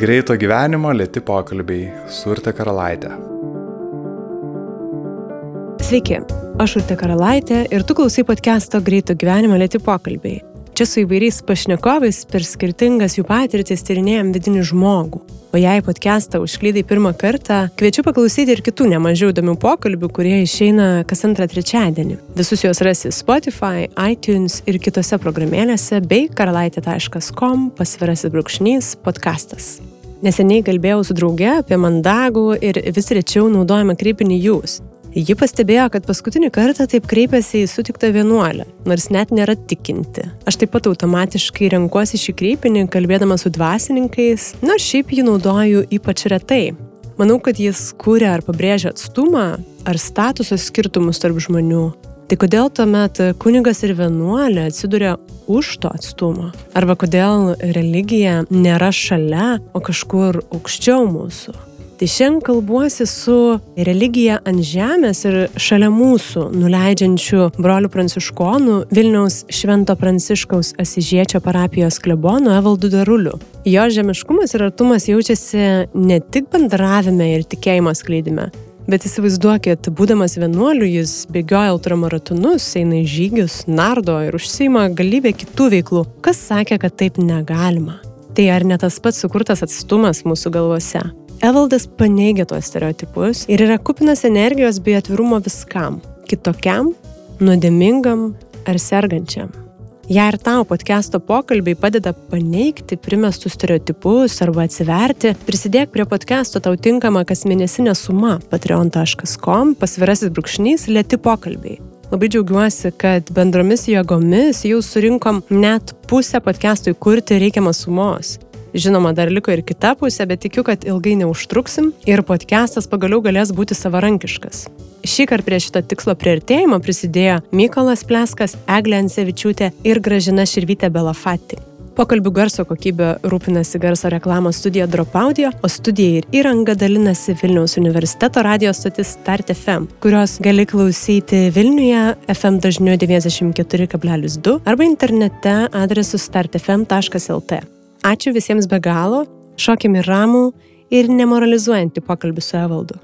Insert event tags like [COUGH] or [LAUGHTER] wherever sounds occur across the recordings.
Greito gyvenimo lėti pokalbiai su Urte Karalaitė. Sveiki, aš Urte Karalaitė ir tu klausai podcast'o Greito gyvenimo lėti pokalbiai. Čia su įvairiais pašnekovais per skirtingas jų patirtis tyrinėjom vidinį žmogų. O jei podcastą užklydai pirmą kartą, kviečiu paklausyti ir kitų nemažiau įdomių pokalbių, kurie išeina kas antrą trečiadienį. Visus juos rasi Spotify, iTunes ir kitose programėlėse bei karalaitė.com pasvirasis brūkšnys podcastas. Neseniai kalbėjau su drauge apie mandagų ir vis rečiau naudojamą krypinį jūs. Ji pastebėjo, kad paskutinį kartą taip kreipėsi į sutiktą vienuolę, nors net nėra tikinti. Aš taip pat automatiškai renkuosi šį kreipinį, kalbėdama su dvasininkais, nors šiaip jį naudoju ypač retai. Manau, kad jis kūrė ar pabrėžia atstumą, ar statuso skirtumus tarp žmonių. Tai kodėl tuomet kunigas ir vienuolė atsiduria už to atstumo? Arba kodėl religija nėra šalia, o kažkur aukščiau mūsų? Tai šiandien kalbuosi su religija ant žemės ir šalia mūsų nuleidžiančių brolių pranciškonų Vilniaus Švento Pranciškaus Asižiečio parapijos klebonu Evaldu Daruliu. Jo žemiškumas ir artumas jaučiasi ne tik bendravime ir tikėjimo skleidime, Bet įsivaizduokit, būdamas vienuoliu, jis bėgioja ultramaratonus, eina į žygius, nardo ir užsima galybę kitų veiklų. Kas sakė, kad taip negalima? Tai ar ne tas pats sukurtas atstumas mūsų galvose? Evaldas paneigia tuos stereotipus ir yra kupinas energijos bei atvirumo viskam - kitokiam, nuodėmingam ar sergančiam. Jei ir tau podcast'o pokalbiai padeda paneigti primestus stereotipus arba atsiverti, prisidėk prie podcast'o tau tinkama kasmėnesinė suma patreon.com pasvirasis brūkšnys lėti pokalbiai. Labai džiaugiuosi, kad bendromis jėgomis jau surinkom net pusę podcast'ui kurti reikiamas sumos. Žinoma, dar liko ir kita pusė, bet tikiu, kad ilgai neužtruksim ir podcastas pagaliau galės būti savarankiškas. Šį kartą prie šito tikslo prieartėjimo prisidėjo Mykolas Pleskas, Eglė Ansevičiūtė ir Gražina Širvytė Belafati. Pokalbių garso kokybė rūpinasi garso reklamos studija Drop Audio, o studija ir įranga dalinasi Vilniaus universiteto radio stotis Start FM, kurios gali klausyti Vilniuje FM dažniu 94,2 arba internete adresu startfm.lt. Ačiū visiems be galo, šokim ir ramų ir nemoralizuojantį pokalbį su Evaldu.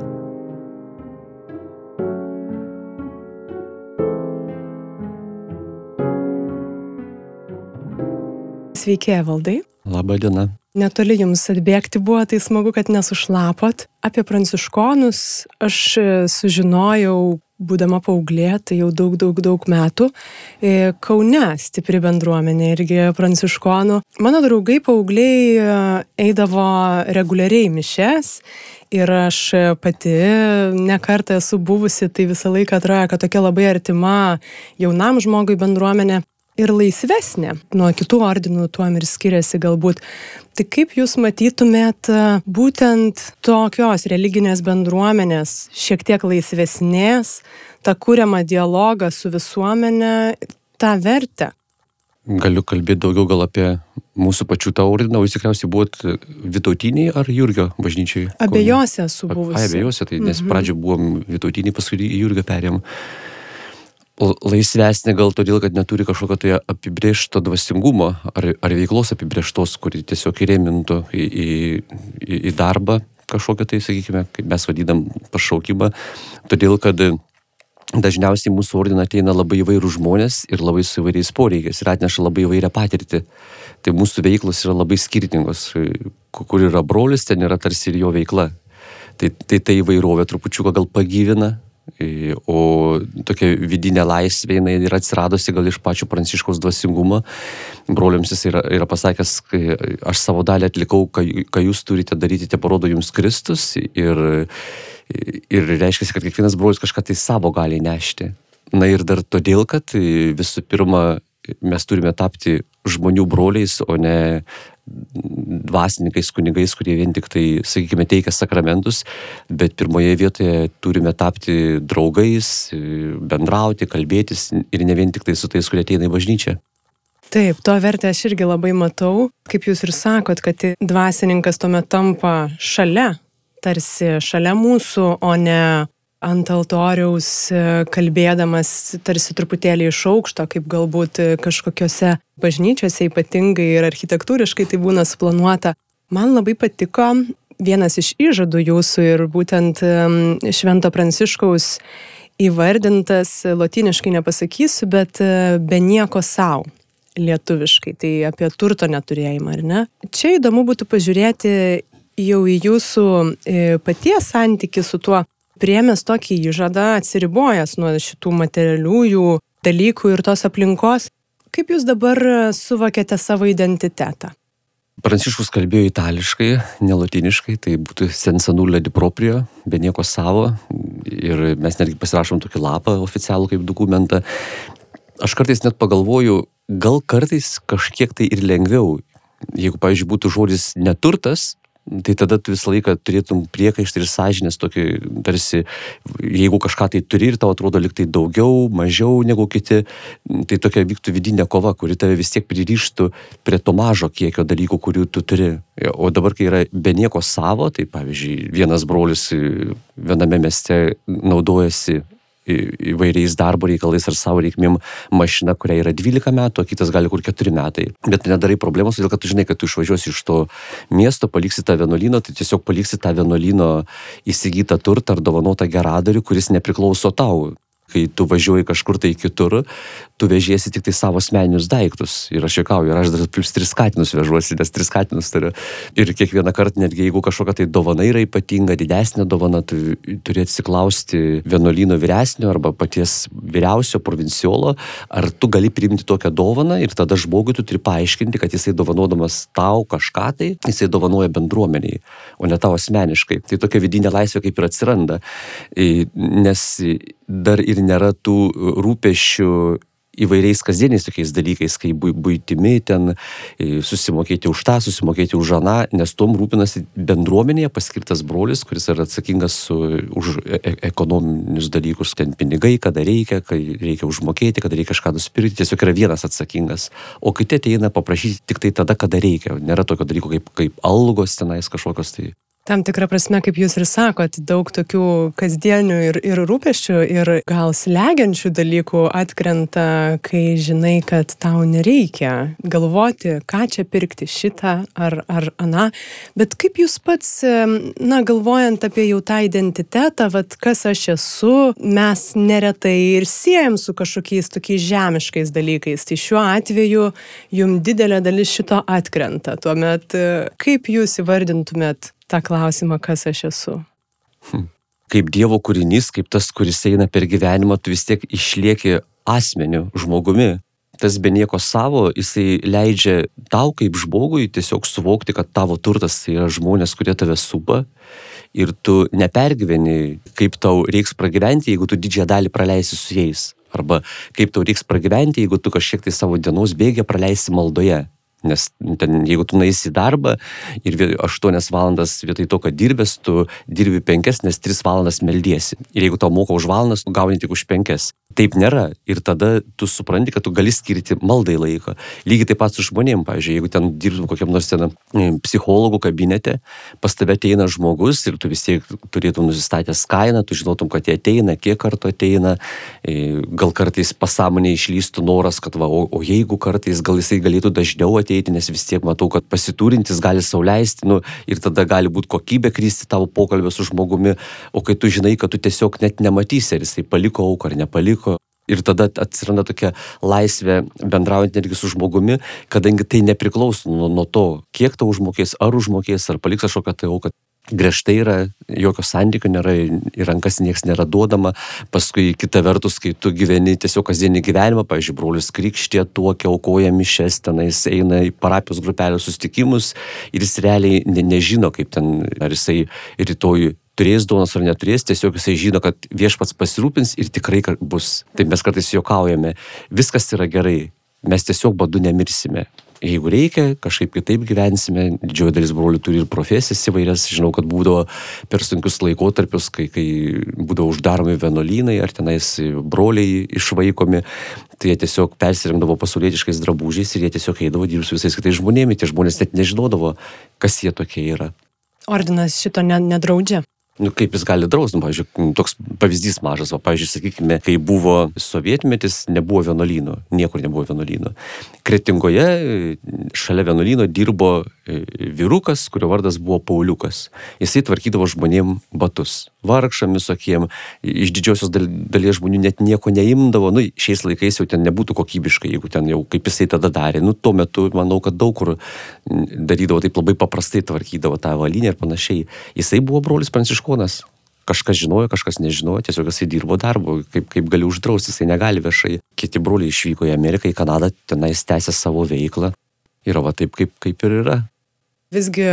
Sveiki, Evaldai. Labą dieną. Netoli jums atbėgti buvo, tai smagu, kad nesušlapot. Apie pranciškonus aš sužinojau būdama paauglė, tai jau daug, daug, daug metų, e, Kaune stipri bendruomenė irgi pranciškonų. Mano draugai paaugliai e, eidavo reguliariai mišes ir aš pati nekartą esu buvusi, tai visą laiką atrodo, kad tokia labai artima jaunam žmogui bendruomenė ir laisvesnė nuo kitų ordinų, tuom ir skiriasi galbūt. Tai kaip Jūs matytumėt būtent tokios religinės bendruomenės, šiek tiek laisvesnės, tą kūriamą dialogą su visuomenė, tą vertę? Galiu kalbėti daugiau gal apie mūsų pačių tą ordiną, jūs tikriausiai buvot Vitautiniai ar Jurgio bažnyčiai? Abiejose esu buvusi. Abiejose, tai nes mhm. pradžioje buvom Vitautiniai, paskui Jurgio perėm laisvesnė gal todėl, kad neturi kažkokio tai apibriešto dvasingumo ar, ar veiklos apibrieštos, kuri tiesiog įrėmintų į, į, į, į darbą kažkokią tai, sakykime, kaip mes vadinam, pašaukimą. Todėl, kad dažniausiai mūsų ordiną ateina labai įvairių žmonės ir labai su įvairiais poreikiais ir atneša labai įvairią patirtį. Tai mūsų veiklos yra labai skirtingos. Kur yra brolis, ten yra tarsi ir jo veikla. Tai tai, tai įvairovė trupučiuką gal pagyvina O tokia vidinė laisvė jinai yra atsiradusi gal iš pačio pranciškaus dvasingumo. Broliams jis yra, yra pasakęs, kai aš savo dalį atlikau, ką jūs turite daryti, te parodo jums Kristus. Ir, ir reiškia, kad kiekvienas brolis kažką tai savo gali nešti. Na ir dar todėl, kad visų pirma mes turime tapti žmonių broliais, o ne dvasininkais, kunigais, kurie vien tik tai, sakykime, teikia sakramentus, bet pirmoje vietoje turime tapti draugais, bendrauti, kalbėtis ir ne vien tik tai su tais, kurie ateina į bažnyčią. Taip, to vertę aš irgi labai matau, kaip jūs ir sakot, kad dvasininkas tuomet tampa šalia, tarsi šalia mūsų, o ne ant altoriaus e, kalbėdamas tarsi truputėlį iš aukšto, kaip galbūt e, kažkokiose bažnyčiose ypatingai ir architektūriškai tai būna suplanuota. Man labai patiko vienas iš įžadų jūsų ir būtent Švento Pranciškaus įvardintas, lotyniškai nepasakysiu, bet e, be nieko savo lietuviškai, tai apie turto neturėjimą, ar ne? Čia įdomu būtų pažiūrėti jau į jūsų e, paties santyki su tuo, priemęs tokį įžadą, atsiribojęs nuo šitų materialiųjų dalykų ir tos aplinkos, kaip jūs dabar suvokėte savo identitetą? Pranciškus kalbėjo itališkai, nelotiniškai, tai būtų sensanulė di proprio, be nieko savo. Ir mes netgi pasirašom tokį lapą oficialų kaip dokumentą. Aš kartais net pagalvoju, gal kartais kažkiek tai ir lengviau. Jeigu, pavyzdžiui, būtų žodis neturtas, tai tada tu visą laiką turėtum priekaištą ir sąžinės tokį, tarsi, jeigu kažką tai turi ir tau atrodo liktai daugiau, mažiau negu kiti, tai tokia vyktų vidinė kova, kuri tave vis tiek pririštų prie to mažo kiekio dalykų, kurių tu turi. O dabar, kai yra be nieko savo, tai pavyzdžiui, vienas brolis viename mieste naudojasi įvairiais darbo reikalais ar savo reikmėm mašina, kuriai yra 12 metų, o kitas gali kur 4 metai. Bet nedarai problemos, todėl kad tu žinai, kad tu išvažiuosi iš to miesto, paliksi tą vienuolyną, tai tiesiog paliksi tą vienuolyno įsigytą turtą ar dovanotą geradarių, kuris nepriklauso tau kai tu važiuoji kažkur tai kitur, tu vežiesi tik tai savo asmeninius daiktus. Ir aš juokauju, ir aš dar plus tris katinus vežuosi, nes tris katinus turiu. Ir kiekvieną kartą, netgi jeigu kažkokia tai dovana yra ypatinga, didesnė dovana, tu turi atsiklausti vienuolyno vyresnio arba paties vyriausio provinciolo, ar tu gali priimti tokią dovaną ir tada žmogui tu turi paaiškinti, kad jisai dovanodamas tau kažką tai, jisai dovanoja bendruomeniai, o ne tau asmeniškai. Tai tokia vidinė laisvė kaip ir atsiranda. Nes dar ir nėra tų rūpešių įvairiais kasdieniais tokiais dalykais, kaip būtimi ten e, susimokėti už tą, susimokėti už aną, nes tom rūpinasi bendruomenėje paskirtas brolis, kuris yra atsakingas su, už e, e ekonominius dalykus, ten pinigai, kada reikia, kai reikia užmokėti, kada reikia kažką nusipirkti, tiesiog yra vienas atsakingas, o kiti ateina paprašyti tik tai tada, kada reikia, nėra tokio dalyko kaip, kaip algos tenais kažkokios tai. Tam tikrą prasme, kaip jūs ir sakot, daug tokių kasdienių ir, ir rūpeščių ir gal slegiančių dalykų atkrenta, kai žinai, kad tau nereikia galvoti, ką čia pirkti, šitą ar, ar aną. Bet kaip jūs pats, na, galvojant apie jau tą identitetą, vad kas aš esu, mes neretai ir siejam su kažkokiais tokiais žemiškais dalykais. Tai šiuo atveju jums didelė dalis šito atkrenta. Tuomet kaip jūs įvardintumėt tą klausimą, kas aš esu. Hm. Kaip Dievo kūrinys, kaip tas, kuris eina per gyvenimą, tu vis tiek išlieki asmeniu, žmogumi. Tas be nieko savo, jisai leidžia tau kaip žmogui tiesiog suvokti, kad tavo turtas tai yra žmonės, kurie tave supa ir tu nepergyveni, kaip tau reiks pragyventi, jeigu tu didžiąją dalį praleisi su jais. Arba kaip tau reiks pragyventi, jeigu tu kažkiek tai savo dienos bėgę praleisi maldoje. Nes ten, jeigu tu naisi į darbą ir 8 valandas vietoj to, kad dirbęs, tu dirbi 5, nes 3 valandas meldiesi. Ir jeigu tau moka už valandas, tu gauni tik už 5. Taip nėra. Ir tada tu supranti, kad tu gali skirti maldai laiko. Lygiai taip pat su žmonėm, pavyzdžiui, jeigu ten dirbtum kokiam nors ten e, psichologų kabinete, pas tave ateina žmogus ir tu vis tiek turėtum nusistatęs kainą, tu žinotum, kad jie ateina, kiek kartų ateina, e, gal kartais pasąmonė išlystų noras, kad va, o, o jeigu kartais gal jisai galėtų dažniau ateiti, nes vis tiek matau, kad pasiturintis gali sauliaisti, nu, ir tada gali būti kokybė kristi tavo pokalbio su žmogumi, o kai tu žinai, kad tu tiesiog net nematysi, ar jisai paliko auką ar nepaliko Ir tada atsiranda tokia laisvė bendraujant netgi su žmogumi, kadangi tai nepriklauso nuo, nuo to, kiek tau užmokės, ar užmokės, ar paliks kažkokią tai auką. Griežtai yra, jokio santykio nėra, į rankas niekas nėra duodama. Paskui kita vertus, kai tu gyveni tiesiog kasdienį gyvenimą, pavyzdžiui, brolius krikštė, tuokia, aukoja mišes, tenais eina į parapijos grupelio sustikimus ir jis realiai ne, nežino, kaip ten, ar jisai rytoj turės duonos ar neturės, tiesiog jisai žino, kad viešpats pasirūpins ir tikrai bus. Taip mes kartais juokaujame, viskas yra gerai, mes tiesiog badu nemirsime. Jeigu reikia, kažkaip kitaip gyvensime. Didžioji dalis brolių turi ir profesijas įvairias. Žinau, kad būdavo per sunkius laikotarpius, kai, kai būdavo uždaromi vienuolynai ar tenais broliai išvaikomi. Tai jie tiesiog persirengdavo pasaulietiškais drabužiais ir jie tiesiog eidavo dirbti su visais kitais žmonėmis. Tie žmonės net nežinodavo, kas jie tokie yra. Ordinas šito ne, nedraudžia. Nu, kaip jis gali drausti, nu, pavyzdžiui, toks pavyzdys mažas, o, pavyzdžiui, sakykime, kai buvo sovietmetis, nebuvo vienuolynų, niekur nebuvo vienuolynų. Kretingoje šalia vienuolyno dirbo e, vyrukas, kurio vardas buvo Pauliukas. Jisai tvarkydavo žmonėm batus, vargšam visokiem, iš didžiosios dalies žmonių net nieko neimdavo, nu, šiais laikais jau ten nebūtų kokybiškai, jeigu ten jau kaip jisai tada darė. Nu, tuo metu, manau, kad daug kur darydavo taip labai paprastai, tvarkydavo tą avalynę ir panašiai. Jisai buvo brolis pranciškus pranciškonas. Kažkas žinojo, kažkas nežinojo, tiesiog jisai dirbo darbo, kaip, kaip gali uždrausti, jisai negali viešai. Kiti broliai išvyko į Ameriką, į Kanadą, tenais tęsė savo veiklą. Yra va taip, kaip, kaip ir yra. Visgi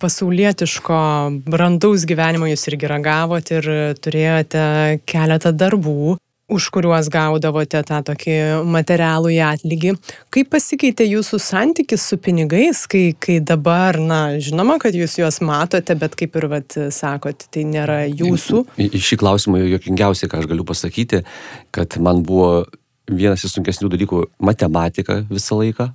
pasaulietiško brandaus gyvenimo jūs irgi ragavot ir turėjote keletą darbų už kuriuos gaudavote tą tokį materialų atlygį. Kaip pasikeitė jūsų santykis su pinigais, kai, kai dabar, na, žinoma, kad jūs juos matote, bet kaip ir vat, sakot, tai nėra jūsų? Į, į šį klausimą jokingiausiai, ką aš galiu pasakyti, kad man buvo vienas iš sunkesnių dalykų matematika visą laiką.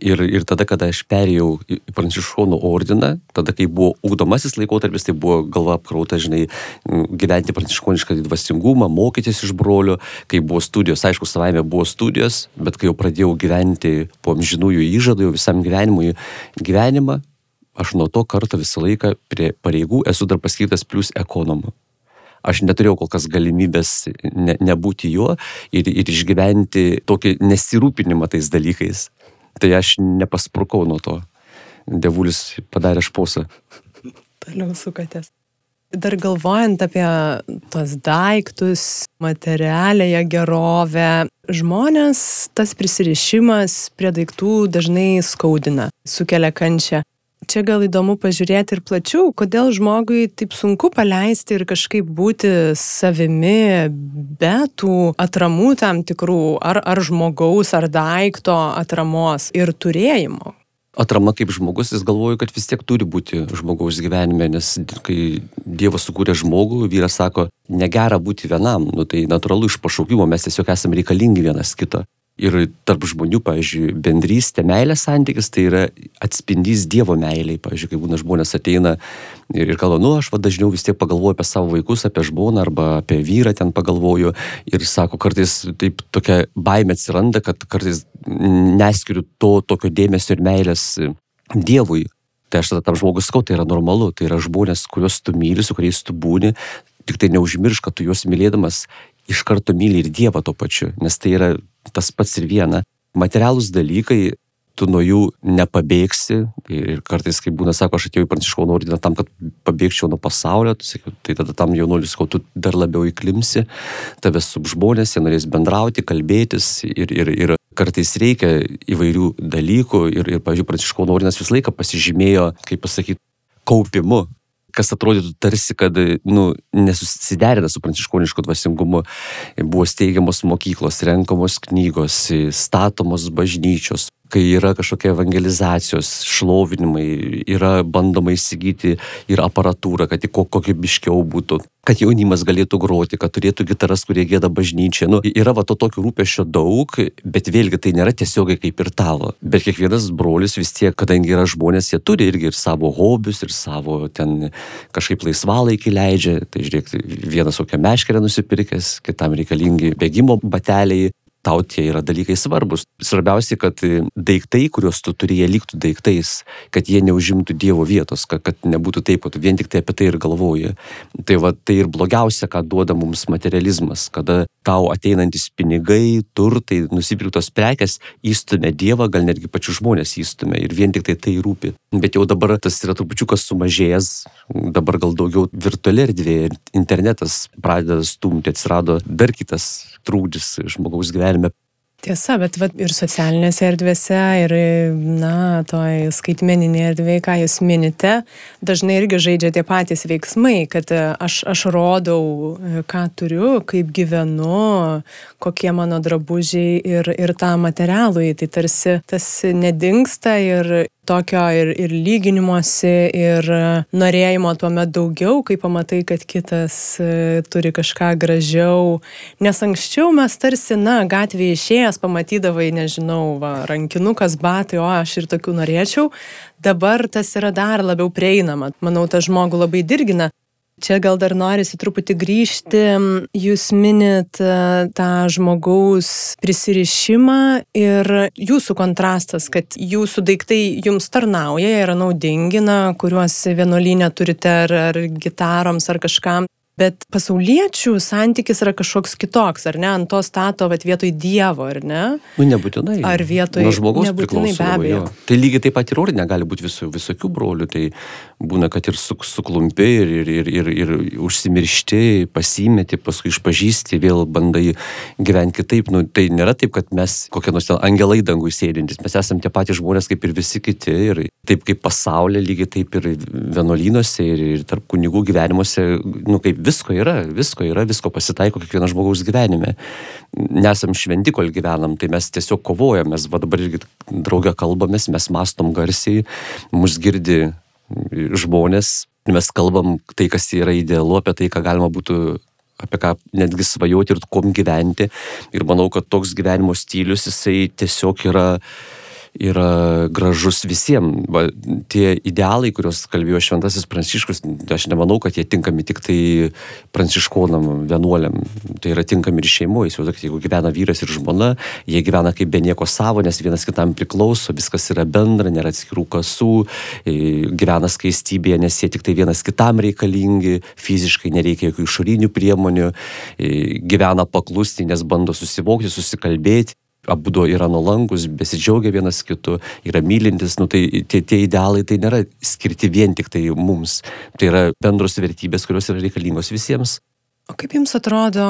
Ir, ir tada, kada aš perėjau į Pranciškonų ordiną, tada, kai buvo ugdomasis laikotarpis, tai buvo galva apkrauta, žinai, gyventi pranciškonišką dvasingumą, mokytis iš brolio, kai buvo studijos, aišku, savaime buvo studijos, bet kai jau pradėjau gyventi po amžinųjų įžadų, jau visam gyvenimui gyvenimą, aš nuo to karto visą laiką prie pareigų esu dar paskirtas plus ekonomu aš neturėjau kol kas galimybės ne, nebūti juo ir, ir išgyventi tokį nesirūpinimą tais dalykais. Tai aš nepasprukau nuo to. Devulis padarė šposą. Toliau sukatės. Dar galvojant apie tos daiktus, materialėje gerovę, žmonės tas prisirišimas prie daiktų dažnai skaudina, sukelia kančią. Čia gal įdomu pažiūrėti ir plačiau, kodėl žmogui taip sunku paleisti ir kažkaip būti savimi be tų atramų tam tikrų, ar, ar žmogaus, ar daikto atramos ir turėjimo. Atrama kaip žmogus, jis galvoja, kad vis tiek turi būti žmogaus gyvenime, nes kai Dievas sukūrė žmogų, vyras sako, negera būti vienam, nu, tai natūralu iš pašaukimo, mes tiesiog esame reikalingi vienas kito ir tarp žmonių, pavyzdžiui, bendrystė, meilės santykis, tai yra atspindys Dievo meiliai. Pavyzdžiui, kai būna žmonės ateina ir, ir kalba, nu, aš va dažniau vis tiek pagalvoju apie savo vaikus, apie žmoną arba apie vyrą ten pagalvoju ir sako, kartais taip tokia baime atsiranda, kad kartais neskiriu to tokio dėmesio ir meilės Dievui. Tai aš tada tam žmogus sakau, tai yra normalu, tai yra žmonės, kuriuos tu myli, su kuriais tu būni, tik tai neužmiršk, kad tu juos mylėdamas iš karto myli ir Dievą tuo pačiu, nes tai yra tas pats ir viena. Materialūs dalykai, tu nuo jų nepabėgsi. Ir kartais, kai būna, sako, aš atėjau į pranciškono ordiną tam, kad pabėgčiau nuo pasaulio, tai tada tam jaunuolis, ko tu dar labiau įklimsi, tavęs sub žmonės, jie norės bendrauti, kalbėtis. Ir, ir, ir kartais reikia įvairių dalykų. Ir, ir pavyzdžiui, pranciškono ordinas visą laiką pasižymėjo, kaip pasakyti, kaupimu kas atrodytų tarsi, kad nu, nesusiderina su pranciškonišku dvasingumu. Buvo steigiamos mokyklos, renkamos knygos, statomos bažnyčios, kai yra kažkokie evangelizacijos, šlovinimai, yra bandoma įsigyti ir aparatūrą, kad tik kokybiškiau būtų, kad jaunimas galėtų groti, kad turėtų gitaras, kurie gėda bažnyčia. Nu, yra va to tokio rūpešio daug, bet vėlgi tai nėra tiesiogiai kaip ir tavo. Bet kiekvienas brolis vis tiek, kadangi yra žmonės, jie turi irgi ir savo hobius, ir savo ten kažkaip laisvalaikį leidžia. Tai žiūrėk, vienas kokią meškerę nusipirkęs, kitam reikalingi bėgimo bateliai, tau tie yra dalykai svarbus. Svarbiausia, kad daiktai, kuriuos tu turi, jie liktų daiktais, kad jie neužimtų Dievo vietos, kad, kad nebūtų taip, kad vien tik tai apie tai ir galvoji. Tai va, tai ir blogiausia, ką duoda mums materializmas, kada tau ateinantis pinigai, turtai, nusipirktos prekes įstumia Dievą, gal netgi pačius žmonės įstumia ir vien tik tai tai rūpi. Bet jau dabar tas yra trupučiukas sumažėjęs, dabar gal daugiau virtuali erdvė, internetas pradeda stumti, atsirado dar kitas trūkdis žmogaus gyvenime. Tiesa, bet vat, ir socialinėse erdvėse, ir, na, toj skaitmeninėje erdvėje, ką jūs minite, dažnai irgi žaidžia tie patys veiksmai, kad e, aš, aš rodau, e, ką turiu, kaip gyvenu, kokie mano drabužiai ir, ir tą materialų, tai tarsi tas nedingsta ir tokio ir, ir lyginimosi, ir norėjimo tuomet daugiau, kai pamatai, kad kitas e, turi kažką gražiau. Nes anksčiau mes tarsi, na, gatvėje išėjęs pamatydavai, nežinau, va, rankinukas, batai, o aš ir tokių norėčiau. Dabar tas yra dar labiau prieinama. Manau, tas žmogų labai dirgina. Čia gal dar norisi truputį grįžti. Jūs minit e, tą žmogaus prisirišimą ir jūsų kontrastas, kad jūsų daiktai jums tarnauja, yra naudingi, na, kuriuos vienuolynę turite ar, ar gitaroms ar kažkam. Bet pasauliečių santykis yra kažkoks kitoks, ar ne? Ant to stato vat, vietoj Dievo, ar ne? Nu, nebūtinai. Ar vietoj Nuo žmogaus priklauso. be abejo. jo. Tai lygiai taip pat ir ordinė gali būti visų, visokių brolių. Tai būna, kad ir su, suklumpi ir, ir, ir, ir, ir užsimiršti, pasimeti, paskui išpažįsti, vėl bandai gyventi kitaip. Nu, tai nėra taip, kad mes kokie nors ten angelai dangui sėdintys. Mes esame tie patys žmonės kaip ir visi kiti. Ir taip kaip pasaulyje, lygiai taip ir vienuolynuose ir, ir tarp kunigų gyvenimuose, nu kaip visko yra, visko yra, visko pasitaiko kiekvieno žmogaus gyvenime. Nesam šventi, kol gyvenam, tai mes tiesiog kovojam, mes va dabar irgi draugę kalbamės, mes mastom garsiai, mus girdi žmonės, mes kalbam tai, kas yra idealu, apie tai, ką galima būtų apie ką netgi svajoti ir kuom gyventi. Ir manau, kad toks gyvenimo stilius, jisai tiesiog yra yra gražus visiems. Va, tie idealai, kuriuos kalbėjo Šventasis Pranciškus, aš nemanau, kad jie tinkami tik tai pranciškonam, vienuoliam. Tai yra tinkami ir šeimoje. Įsivaizduokit, jeigu gyvena vyras ir žmona, jie gyvena kaip be nieko savo, nes vienas kitam priklauso, viskas yra bendra, nėra atskirų kasų, e, gyvena skaistybėje, nes jie tik tai vienas kitam reikalingi, fiziškai nereikia jokių išorinių priemonių, e, gyvena paklusti, nes bando susivokti, susikalbėti abu yra nuolankus, besidžiaugia vienas kitu, yra mylintis, nu, tai tie, tie idealai tai nėra skirti vien tik tai mums, tai yra bendros vertybės, kurios yra reikalingos visiems. O kaip jums atrodo,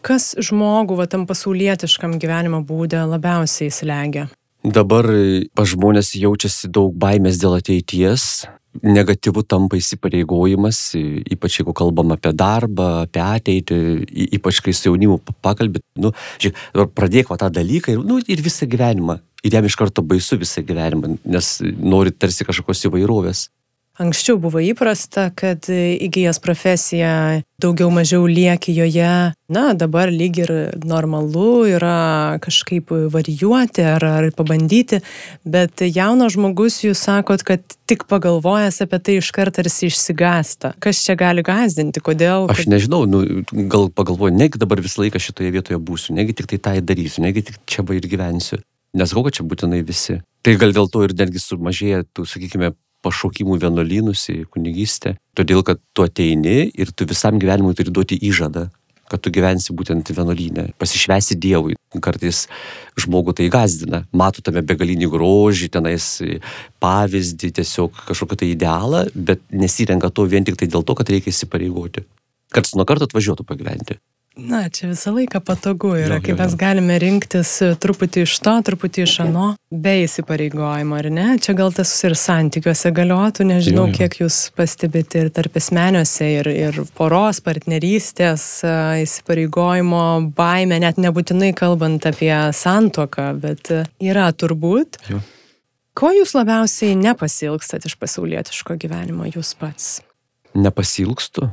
kas žmogų va, tam pasaulietiškam gyvenimo būdė labiausiai įsilegia? Dabar pas žmonės jaučiasi daug baimės dėl ateities, negatyvu tampa įsipareigojimas, ypač jeigu kalbam apie darbą, apie ateitį, ypač kai su jaunimu pakalbėt, nu, žiūrėk, pradėk va tą dalyką ir, nu, ir visą gyvenimą. Ir jam iš karto baisu visą gyvenimą, nes nori tarsi kažkokios įvairovės. Anksčiau buvo įprasta, kad įgyjęs profesiją daugiau mažiau lieki joje. Na, dabar lyg ir normalu yra kažkaip varijuoti ar, ar pabandyti, bet jaunas žmogus jūs sakot, kad tik pagalvojęs apie tai iškart tarsi išsigasta. Kas čia gali gazdinti, kodėl? Aš nežinau, nu, gal pagalvoju, negi dabar visą laiką šitoje vietoje būsiu, negi tik tai tą ir darysiu, negi tik čia va ir gyvensiu. Nesakau, kad čia būtinai visi. Tai gal dėl to ir netgi sumažėja tų, sakykime, pašaukimų vienuolynus į kunigystę, todėl kad tu ateini ir tu visam gyvenimui turi duoti įžadą, kad tu gyvensi būtent vienuolynę, pasišvesi Dievui. Kartais žmogų tai gazdina, mato tame begalinį grožį, tenais pavyzdį, tiesiog kažkokią tai idealą, bet nesirenka to vien tik tai dėl to, kad reikia įsipareigoti. Karts nuo karto atvažiuotų pagyventi. Na, čia visą laiką patogu yra, kai mes galime rinktis truputį iš to, truputį iš ano, be įsipareigojimo, ar ne? Čia gal tas ir santykiuose galiotų, nežinau, Jo, jo. kiek jūs pastebite ir tarp esmeniuose, ir, ir poros, partnerystės, a, įsipareigojimo, baime, net nebūtinai kalbant apie santoką, bet a, yra turbūt. Jo. Ko jūs labiausiai nepasilgstat iš pasaulietiško gyvenimo jūs pats? Nepasilgstu.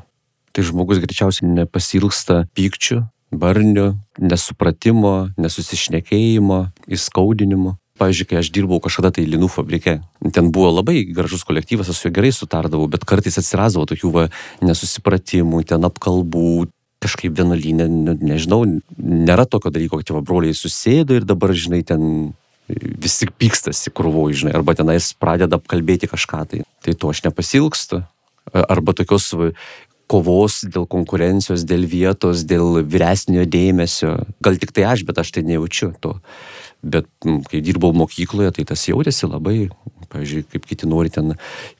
Tai žmogus greičiausiai nepasilgsta pykčių, barnių, nesupratimo, nesusišnekėjimo, įskaudinimo. Pavyzdžiui, kai aš dirbau kažkada tai linų fabrike, ten buvo labai gražus kolektyvas, aš su juo gerai sutardavau, bet kartais atsirasdavo tokių va, nesusipratimų, ten apkalbų, kažkaip vienuolynė, ne, nežinau, nėra tokio dalyko, kad tie broliai susėdo ir dabar, žinai, ten visi pykstasi krūvoj, žinai, arba tenais pradeda apkalbėti kažką tai. Tai to aš nepasilgstu. Arba tokios kovos dėl konkurencijos, dėl vietos, dėl vyresnio dėmesio. Gal tik tai aš, bet aš tai nejaučiu to. Bet m, kai dirbau mokykloje, tai tas jautėsi labai, pavyzdžiui, kaip kiti nori ten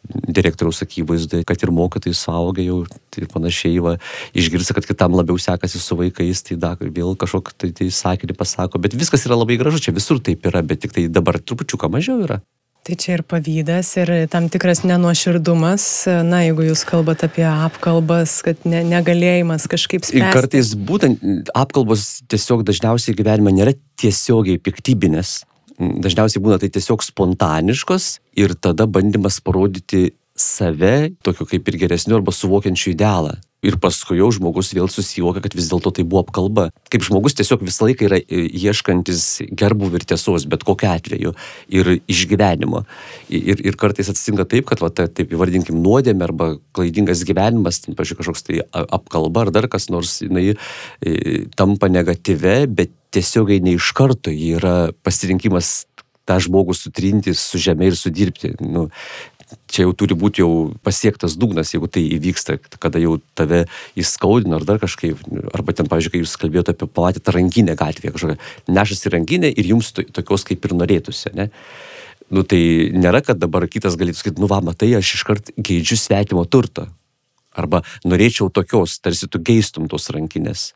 direktoriaus akivaizdai, kad ir mokytojai suaugę jau tai panašiai, va, išgirsta, kad kitam labiau sekasi su vaikais, tai da, vėl kažkokį tai, tai sakinį pasako. Bet viskas yra labai gražu, čia visur taip yra, bet tik tai dabar trupučiuką mažiau yra. Tai čia ir pavydas, ir tam tikras nenuoširdumas, na, jeigu jūs kalbate apie apkalbas, kad ne, negalėjimas kažkaip Ir spręsti. kartais būtent apkalbos tiesiog dažniausiai gyvenime nėra tiesiogiai piktybinės. Dažniausiai būna tai tiesiog spontaniškos ir tada bandymas parodyti save, tokiu kaip ir geresniu arba suvokiančiu idealą. Ir paskui jau žmogus vėl susivokia, kad vis dėlto tai buvo apkalba. Kaip žmogus tiesiog visą laiką yra e, ieškantis gerbų ir tiesos, bet kokiu atveju ir išgyvenimo. Ir, ir kartais atsitinka taip, kad, va, taip įvardinkim, nuodėmė arba klaidingas gyvenimas, pažiūrėjau, kažkoks tai apkalba ar dar kas nors, jinai e, tampa negatyve, bet tiesiogiai ne iš karto yra pasirinkimas tą žmogų sutrinti su žemė ir sudirbti. Nu, čia jau turi būti jau pasiektas dugnas, jeigu tai įvyksta, kada jau tave įskaudina ar dar kažkaip, arba ten, pavyzdžiui, kai jūs kalbėjote apie pamatėte rankinę gatvėje, kažkokią nešasi rankinę ir jums to, tokios kaip ir norėtųsi, ne? Nu tai nėra, kad dabar kitas galėtų sakyti, nu va, matai, aš iškart geidžiu svetimo turto. Arba norėčiau tokios, tarsi tu geistum tos rankinės.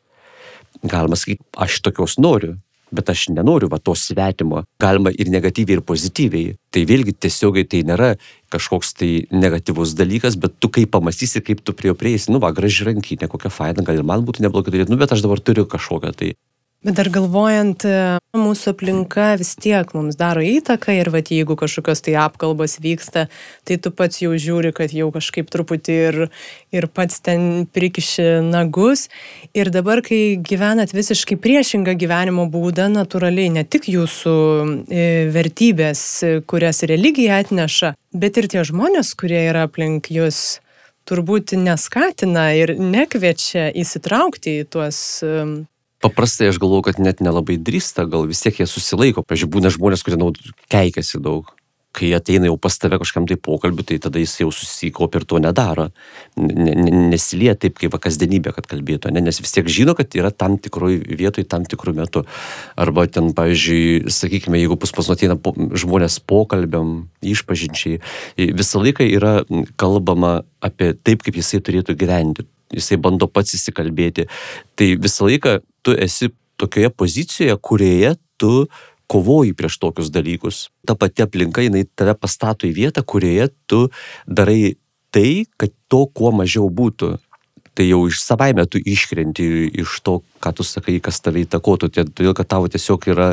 Galima sakyti, aš tokios noriu, bet aš nenoriu va to svetimo. Galima ir negatyviai, ir pozityviai. Tai vėlgi tiesiogiai tai nėra kažkoks tai negatyvus dalykas, bet tu kaip pamastysi, kaip tu prie jo prieisi, nu va, graži rankinė, kokia faina, gal ir man būtų neblogai turėti, nu bet aš dabar turiu kažkokią tai. Bet dar galvojant, e, mūsų aplinka vis tiek mums daro įtaką ir vat, jeigu kažkokios tai apkalbos vyksta, tai tu pats jau žiūri, kad jau kažkaip truputį ir, ir pats ten prikiši nagus. Ir dabar, kai gyvenat visiškai priešingą gyvenimo būdą, natūraliai ne tik jūsų e, vertybės, kurias religija atneša, bet ir tie žmonės, kurie yra aplink jūs turbūt neskatina ir nekviečia įsitraukti į tuos paprastai aš galvoju, kad net nelabai drįsta, gal vis tiek jie susilaiko. Pavyzdžiui, būna žmonės, kurie naud, keikiasi daug. Kai ateina jau pas tave kažkam tai pokalbiu, tai tada jis jau susikaupia ir to nedaro. Ne, ne, nesilie taip kaip kasdienybė, kad kalbėtų, ne? nes vis tiek žino, kad yra tam tikroj vietoj, tam tikrų metų. Arba ten, pavyzdžiui, sakykime, jeigu pas pas ateina po, žmonės pokalbiam, išpažinčiai, visą laiką yra kalbama apie taip, kaip jisai turėtų gyventi jisai bando pats įsikalbėti. Tai visą laiką tu esi tokioje pozicijoje, kurioje tu kovoji prieš tokius dalykus. Ta pati aplinka, jinai tave pastato į vietą, kurioje tu darai tai, kad to kuo mažiau būtų. Tai jau iš savaime tu iškrenti iš to, ką tu sakai, kas tave įtakotų, todėl kad tavo tiesiog yra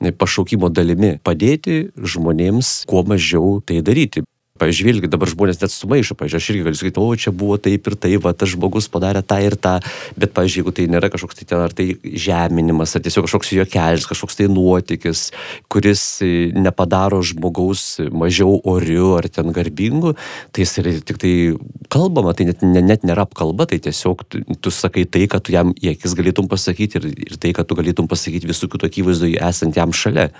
pašaukimo dalimi padėti žmonėms kuo mažiau tai daryti pavyzdžiui, vėlgi dabar žmonės net sumaišo, pavyzdžiui, aš irgi galiu sakyti, o čia buvo taip ir taip, va, tas žmogus padarė tą ir tą, bet, pavyzdžiui, jeigu tai nėra kažkoks tai ten, ar tai žeminimas, ar tiesiog kažkoks juokelis, kažkoks tai nuotykis, kuris e, nepadaro žmogaus mažiau oriu ar ten garbingu, tai jis yra tik tai kalbama, tai net, net nėra apkalba, tai tiesiog tu, tu sakai tai, kad tu jam į akis galėtum pasakyti ir, ir tai, kad tu galėtum pasakyti visų kitų akivaizdoje esant jam šalia.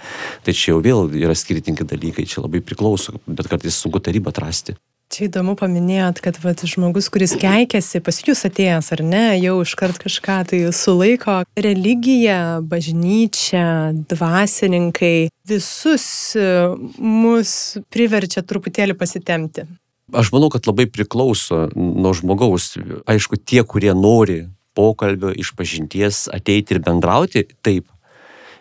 Tai čia jau vėl yra skirtingi dalykai, čia labai priklauso, bet kartais sunku tai ribą atrasti. Čia įdomu paminėjot, kad vat, žmogus, kuris keikiasi, pas jūs atėjęs ar ne, jau iškart kažką tai sulaiko. Religija, bažnyčia, dvasininkai visus e, mus priverčia truputėlį pasitemti. Aš manau, kad labai priklauso nuo žmogaus. Aišku, tie, kurie nori pokalbio, išpažinties, ateiti ir bendrauti, taip.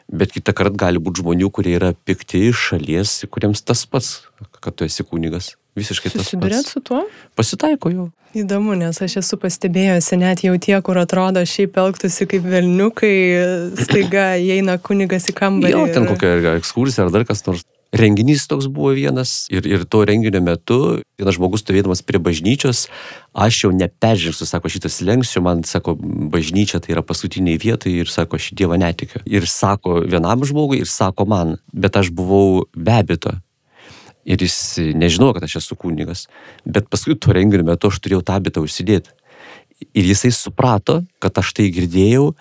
Bet kitą kartą gali būti žmonių, kurie yra pikti iš šalies, kuriems tas pats, kad tu esi kunigas. Visiškai tas pats. Susidurėt su tuo? Pasitaiko jau. Įdomu, nes aš esu pastebėjusi, net jau tie, kur atrodo šiaip elgtųsi kaip velniukai, staiga įeina kunigas į kambarį. Jo, ten kokia ekskursija ar dar kas nors renginys toks buvo vienas ir, ir to renginio metu vienas žmogus stovėdamas prie bažnyčios, aš jau neperžengsiu, sako, šitas lengsčių, man sako, bažnyčia tai yra paskutiniai vietai ir sako, aš Dievą netikiu. Ir sako vienam žmogui ir sako man, bet aš buvau bebito. Ir jis nežinojo, kad aš esu kunigas. Bet paskui to renginio metu aš turėjau tą bitą užsidėti. Ir jisai suprato, kad aš tai girdėjau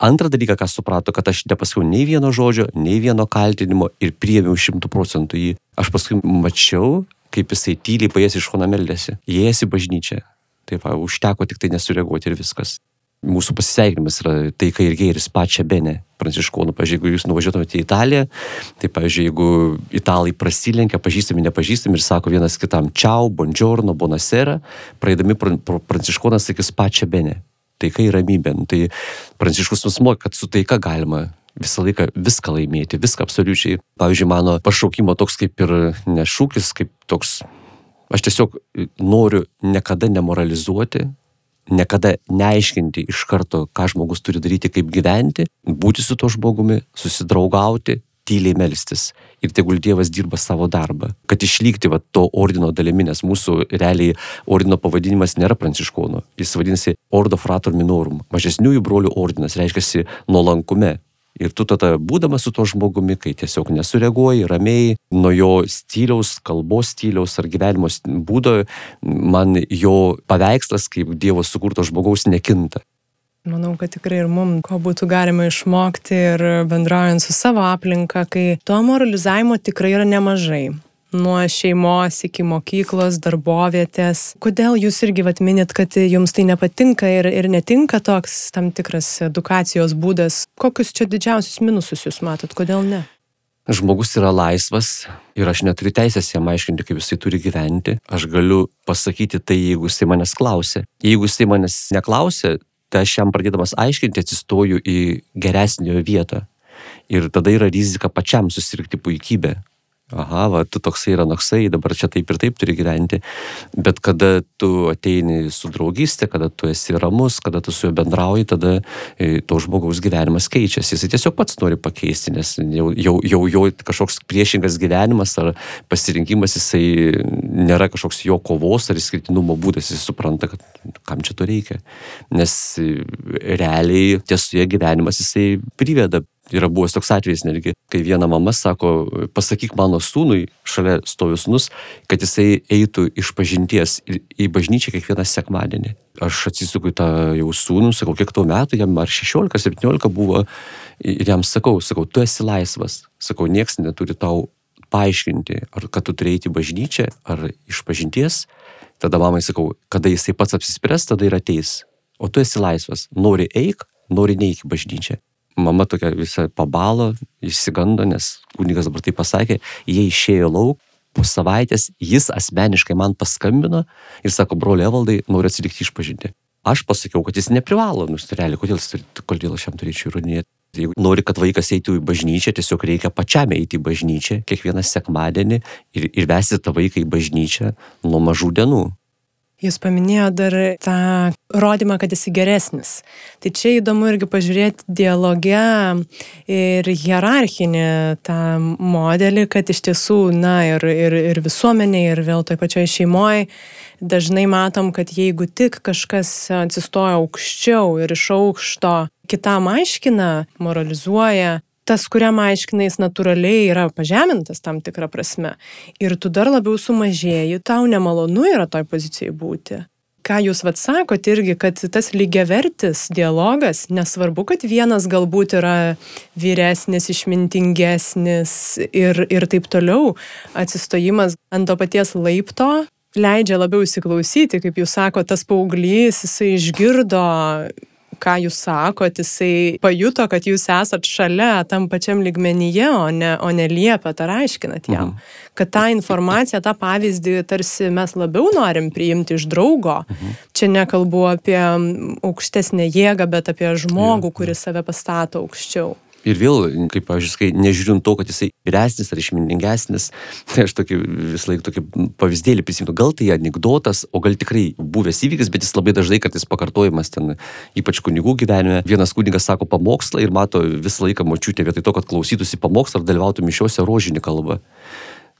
Antrą dalyką, ką suprato, kad aš nepasakiau nei vieno žodžio, nei vieno kaltinimo ir priėmiau šimtų procentų jį. Aš paskui mačiau, kaip jisai tyliai paės iš šoną meldėsi, įėjęs į bažnyčią. Tai va, užteko tik tai nesureaguoti ir viskas. Mūsų pasisveikinimas yra taika ir gėris pačia Bene, pranciškonų. Pavyzdžiui, jeigu jūs nuvažiuotumėte į Italiją, tai pavyzdžiui, jeigu italai prasilenkia, pažįstami, nepažįstami ir sako vienas kitam čiau, buongiorno, bonasera, praeidami pranciškonas sakys pačia Bene taika ir ramybė. Nu, tai Pranciškus mus moko, kad su taika galima visą laiką viską laimėti, viską absoliučiai. Pavyzdžiui, mano pašaukimo toks kaip ir nešūkis, kaip toks, aš tiesiog noriu niekada nemoralizuoti, niekada neaiškinti iš karto, ką žmogus turi daryti, kaip gyventi, būti su to žmogumi, susidraugauti, tyliai melstis. Ir tegul Dievas dirba savo darbą, kad išlikti va, to ordino dalimi, nes mūsų realiai ordino pavadinimas nėra pranciškonų. Jis vadinasi Ordo Frator Minorum, mažesniųjų brolių ordinas, reiškia nuolankume, Ir tu tada būdamas su tuo žmogumi, kai tiesiog nesureaguoji, ramiai, nuo jo stiliaus, kalbos stiliaus ar gyvenimo būdo, man jo paveikslas kaip Dievo sukurto žmogaus nekinta. Manau, kad tikrai ir mums ko būtų galima išmokti ir bendraujant su savo aplinka, kai to moralizavimo tikrai yra nemažai. Nuo šeimos iki mokyklos, darbovietės. Kodėl jūs irgi vat minit, kad jums tai nepatinka ir, ir netinka toks tam tikras edukacijos būdas? Kokius čia didžiausius minususus jūs matot, kodėl ne? Žmogus yra laisvas ir aš neturiu teisės jam aiškinti, kaip jisai turi gyventi. Aš galiu pasakyti tai, jeigu jisai manęs klausia. Jeigu jisai manęs neklausia, tai aš jam pradėdamas aiškinti atsistoju į geresnio vietą. Ir tada yra rizika pačiam susirgti puikybę aha, va, tu toksai yra noksai, dabar čia taip ir taip turi gyventi. Bet kada tu ateini su draugystė, kada tu esi ramus, kada tu su juo bendrauji, tada e, to žmogaus gyvenimas keičiasi. Jis tiesiog pats nori pakeisti, nes jau, jau, jau jo kažkoks priešingas gyvenimas ar pasirinkimas, jisai nėra kažkoks jo kovos ar išskirtinumo būdas, jis supranta, kad kam čia to reikia. Nes e, realiai tiesoje gyvenimas jisai priveda Yra buvęs toks atvejis netgi, kai viena mama sako, pasakyk mano sūnui, šalia stovi sūnus, kad jisai eitų iš pažinties į bažnyčią kiekvieną sekmadienį. Aš atsisuku į tą jau sūnų, sakau, kiek tau metų, jam ar 16-17 buvo, ir jam sakau, sakau, tu esi laisvas. Sakau, nieks neturi tau paaiškinti, ar kad tu turi eiti į bažnyčią, ar iš pažinties. Tada mamai sakau, kada jisai pats apsispręs, tada ir ateis. O tu esi laisvas. Nori eik, nori neik į bažnyčią mama tokia visa pabalo, išsigando, nes kunigas dabar tai pasakė, jie išėjo lauk, po savaitės jis asmeniškai man paskambino ir sako, broli Evaldai, noriu atsilikti išpažinti. Aš pasakiau, kad jis neprivalo, nu, realiai, kodėl, kodėl aš jam turėčiau įrodinėti. Jeigu nori, kad vaikas eitų į bažnyčią, tiesiog reikia pačiam eiti į bažnyčią kiekvieną sekmadienį ir, ir vesti tą vaiką į bažnyčią nuo mažų dienų. Jūs paminėjo dar tą rodymą, kad esi geresnis. Tai čia įdomu irgi pažiūrėti dialogę ir hierarchinį tą modelį, kad iš tiesų, na, ir, ir, ir visuomenė, ir vėl toj pačioj šeimoje dažnai matom, kad jeigu tik kažkas atsistoja aukščiau ir iš aukšto kitam aiškina, moralizuoja, tas, kuriam aiškinais natūraliai yra pažemintas tam tikrą prasme. Ir tu dar labiau sumažėjai, tau nemalonu yra toj pozicijai būti. Ką jūs vad sakot irgi, kad tas lygiavertis dialogas, nesvarbu, kad vienas galbūt yra vyresnis, išmintingesnis ir, ir taip toliau, atsistojimas ant to paties laipto leidžia labiau įsiklausyti, kaip jūs sakote, tas paauglys, jisai išgirdo ką jūs sakot, jisai pajuto, kad jūs esat šalia tam pačiam ligmenyje, o ne, o ne liepėt ar aiškinat jam. Mhm. Kad tą informaciją, tą pavyzdį tarsi mes labiau norim priimti iš draugo. Mhm. Čia nekalbu apie aukštesnę jėgą, bet apie žmogų, kuris save pastato aukščiau. Ir vėl, kaip, pavyzdžiui, nežiūrint to, kad jisai vyresnis ar išmintingesnis, [LAUGHS] tai aš tokį visą laiką tokį pavyzdėlį prisimenu, gal tai anegdotas, o gal tikrai buvęs įvykis, bet jis labai dažnai kartais pakartojimas ten, ypač kunigų gyvenime. Vienas kunigas sako pamokslą ir mato visą laiką močiutę vietoj to, kad klausytųsi pamokslą ar dalyvautų mišiuose rožinį kalbą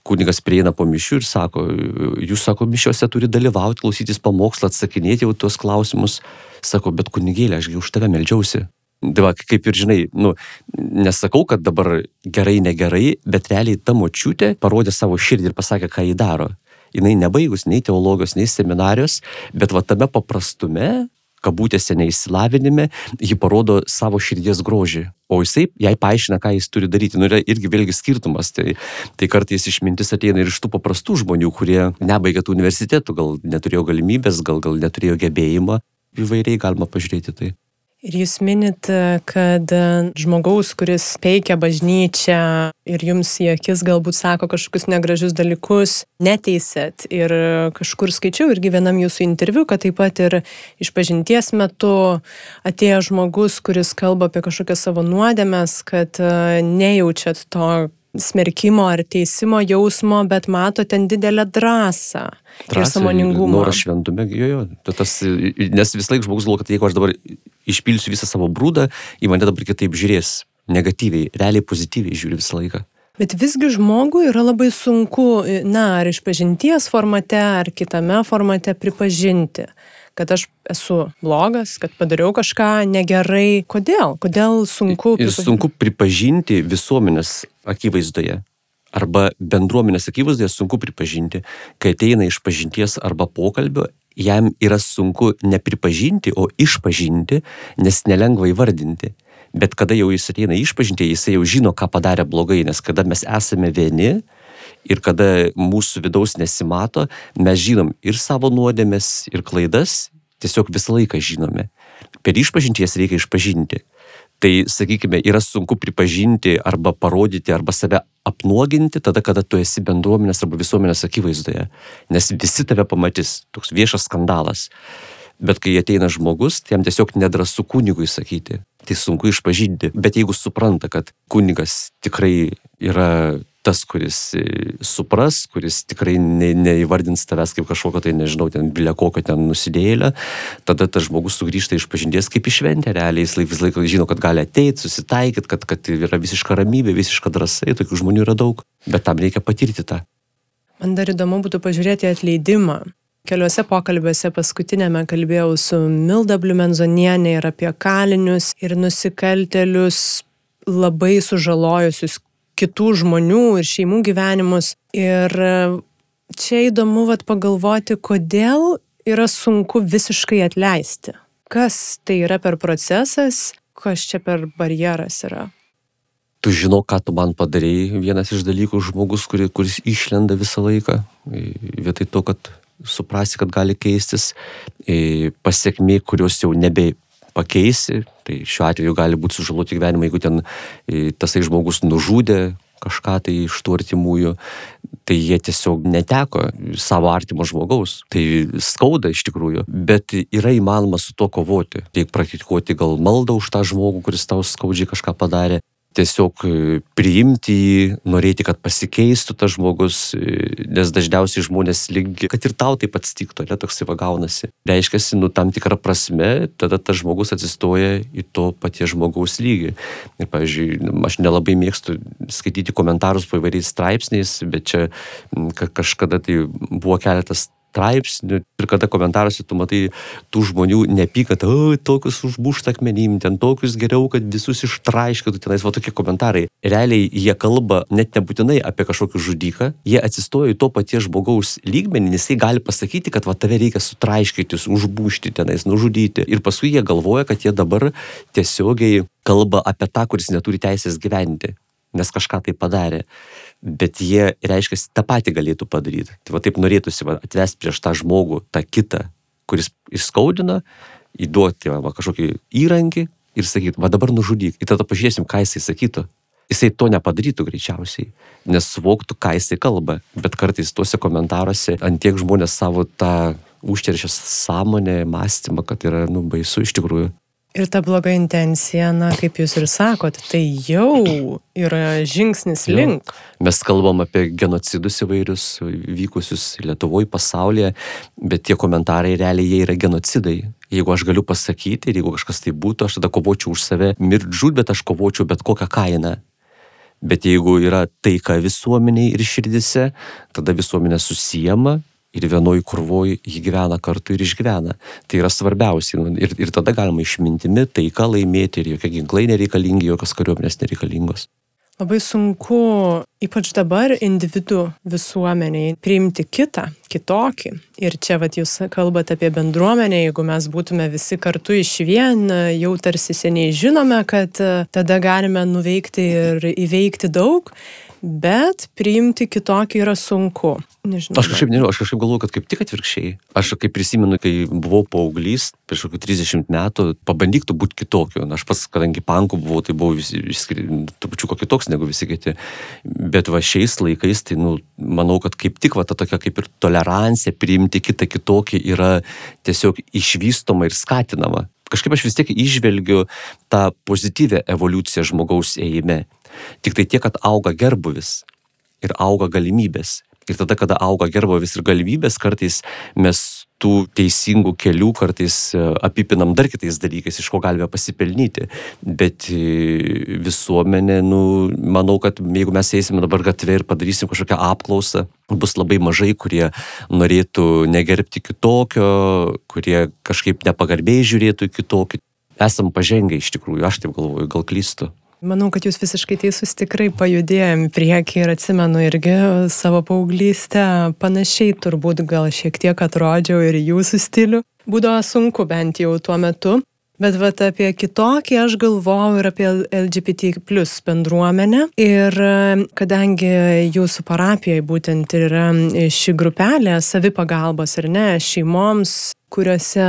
kunigas prieina po mišių ir sako, jūs, sako, mišiuose turi dalyvauti, klausytis pamokslą, atsakinėti jau tuos klausimus. Sako, bet kunigėlė, ašgi už tave melžiausi. Tai va, kaip ir žinai, nu, nesakau, kad dabar gerai, negerai, bet realiai ta močiutė parodė savo širdį ir pasakė, ką jį daro. Jis nebaigus nei teologijos, nei seminarijos, bet va tame paprastume, kabutėse neįsilavinime, ji parodo savo širdies grožį. O jisai jai paaiškina, ką jis turi daryti. Nu, yra irgi vėlgi skirtumas. Tai, tai kartais išmintis ateina ir iš tų paprastų žmonių, kurie nebaigė tų universitetų, gal neturėjo galimybės, gal, gal neturėjo gebėjimą. Įvairiai galima pažiūrėti tai. Ir jūs minit, kad žmogaus, kuris peikia bažnyčią ir jums į akis galbūt sako kažkokius negražius dalykus, neteisėt. Ir kažkur skaičiau irgi vienam jūsų interviu, kad taip pat ir iš pažinties metu atėjo žmogus, kuris kalba apie kažkokias savo nuodėmės, kad nejaučiat to smerkimo ar teisimo jausmo, bet mato ten didelę drąsą. Drąsiai, ir samoningumą. Noras šventume, jo, jo. Tas, nes vis laik žmogus galvo, kad jeigu aš dabar išpilsiu visą savo brūdą, į mane dabar kitaip žiūrės negatyviai, realiai pozityviai žiūri visą laiką. Bet visgi žmogui yra labai sunku, na, ar iš pažinties formate, ar kitame formate pripažinti, kad aš esu blogas, kad padariau kažką negerai. Kodėl? Kodėl sunku? Ir sunku pripažinti visuomenės akivaizdoje. Arba bendruomenės akivaizdoje sunku pripažinti, kai ateina iš pažinties arba pokalbio, jam yra sunku nepripažinti, o išpažinti, nes nelengva įvardinti. Bet kada jau jis ateina išpažinti, jisai jau žino, ką padarė blogai, nes kada mes esame vieni ir kada mūsų vidaus nesimato, mes žinom ir savo nuodėmės, ir klaidas, tiesiog visą laiką žinome. Per išpažinties reikia išpažinti. Tai, sakykime, yra sunku pripažinti arba parodyti arba save apnuoginti tada, kada tu esi bendruomenės arba visuomenės akivaizdoje. Nes visi tave pamatys. Toks viešas skandalas. Bet kai ateina žmogus, tai jam tiesiog nedrasu kunigui sakyti. Tai sunku išpažinti. Bet jeigu supranta, kad kunigas tikrai yra tas, kuris e, supras, kuris tikrai ne, neįvardins tavęs kaip kažkokio tai, nežinau, ten bilia kokio ten nusidėlę, tada tas žmogus sugrįžta iš pažinties kaip iš šventę realiai, jis laik, vis laiką žino, kad gali ateiti, susitaikyti, kad, kad yra visiška ramybė, visiška drąsa, tokių žmonių yra daug, bet tam reikia patirti tą. Man dar įdomu būtų pažiūrėti atleidimą. Keliuose pokalbiuose paskutinėme kalbėjau su Milda Bliumenzonienė ir apie kalinius ir nusikaltelius labai sužalojusius kitų žmonių ir šeimų gyvenimus. Ir čia įdomu vat, pagalvoti, kodėl yra sunku visiškai atleisti. Kas tai yra per procesas, kas čia per barjeras yra. Tu žino, ką tu man padarėjai, vienas iš dalykų žmogus, kuri, kuris išlenda visą laiką, vietoj to, kad suprasi, kad gali keistis, pasiekmi, kurios jau nebe pakeisi, tai šiuo atveju gali būti sužaloti gyvenimą, jeigu ten tasai žmogus nužudė kažką tai iš tų artimųjų, tai jie tiesiog neteko savo artimo žmogaus. Tai skauda iš tikrųjų, bet yra įmanoma su to kovoti. Reikia praktikuoti gal maldą už tą žmogų, kuris tau skaudžiai kažką padarė tiesiog e, priimti jį, norėti, kad pasikeistų tas žmogus, e, nes dažniausiai žmonės lygi, kad ir tau taip atsitiktų, ne toks įva gaunasi. Reiškia, nu tam tikrą prasme, tada tas žmogus atsistoja į to paties žmogaus lygį. Ir, pavyzdžiui, aš nelabai mėgstu skaityti komentarus po įvairiais straipsniais, bet čia kažkada tai buvo keletas straipsnių ir kada komentaruose tu matai tų žmonių nepykatą, o, tokius užbuštą akmenim, ten tokius geriau, kad visus ištraiškėtų, tenais va tokie komentarai. Realiai jie kalba net nebūtinai apie kažkokį žudiką, jie atsistoja į to paties žmogaus lygmenį, nes jisai gali pasakyti, kad va tave reikia sutraiškyti, užbušti tenais, nužudyti. Ir paskui jie galvoja, kad jie dabar tiesiogiai kalba apie tą, kuris neturi teisės gyventi, nes kažką tai padarė bet jie, reiškia, tą patį galėtų padaryti. Tai va taip norėtųsi va, atvesti prieš tą žmogų, tą kitą, kuris išskaudina, įduoti va, kažkokį įrankį ir sakyti, va dabar nužudyk. Ir tada pažiūrėsim, ką jisai sakytų. Jisai to nepadarytų greičiausiai, nes suvoktų, ką jisai kalba. Bet kartais tuose komentaruose antiek žmonės savo tą užteršęs sąmonę, mąstymą, kad yra, nu, baisu iš tikrųjų. Ir ta bloga intencija, na, kaip jūs ir sakot, tai jau yra žingsnis link. Jo. Mes kalbam apie genocidus įvairius vykusius Lietuvoje, pasaulyje, bet tie komentarai realiai jie yra genocidai. Jeigu aš galiu pasakyti ir jeigu kažkas tai būtų, aš tada kovočiau už save, mirtžud, bet aš kovočiau bet kokią kainą. Bet jeigu yra taika visuomeniai ir širdise, tada visuomenė susijama ir vienoj krūvoj jį gyvena kartu ir išgyvena. Tai yra svarbiausia. Nu, ir, ir tada galima išmintimi taiką laimėti ir jokie ginklai nereikalingi, jokios kariuomenės nereikalingos. Labai sunku, ypač dabar individų visuomeniai, priimti kitą, kitokį. Ir čia vat jūs kalbate apie bendruomenę, jeigu mes būtume visi kartu iš vien, jau tarsi seniai žinome, kad tada galime nuveikti ir įveikti daug bet priimti kitokį yra sunku. Nežinau. Aš kažkaip nežinau, aš kažkaip galvoju, kad kaip tik atvirkščiai. Aš kaip prisimenu, kai buvau paauglys, prieš kokį 30 metų, pabandyk tu būti kitokiu. Aš pats, kadangi pankų buvau, tai buvau trupučiu kitoks negu visi kiti. Bet va šiais laikais, tai, nu, manau, kad kaip tik va ta tokia kaip ir tolerancija priimti kitą kitokį yra tiesiog išvystoma ir skatinama kažkaip aš vis tiek išvelgiu tą pozityvę evoliuciją žmogaus ėjime. Tik tai tiek, kad auga gerbuvis ir auga galimybės. Ir tada, kada auga gerbovis ir galimybės, kartais mes tų teisingų kelių kartais e, apipinam dar kitais dalykais, iš ko galime pasipelnyti. Bet e, visuomenė, nu, manau, kad jeigu mes eisime dabar gatvė ir padarysim kažkokią apklausą, bus labai mažai, kurie norėtų negerbti kitokio, kurie kažkaip nepagarbiai žiūrėtų kitokį. Esam pažengę iš tikrųjų, aš taip galvoju, gal klystu. Manau, kad jūs visiškai teisus tikrai pajudėjom priekį ir atsimenu irgi savo paauglystę, panašiai turbūt gal šiek tiek atrodžiau ir jūsų stilių. Būdavo sunku bent jau tuo metu. Bet vat, apie kitokį aš galvojau ir apie LGBT plus bendruomenę. Ir kadangi jūsų parapijoje būtent yra ši grupelė savipagalbos ir ne šeimoms, kuriuose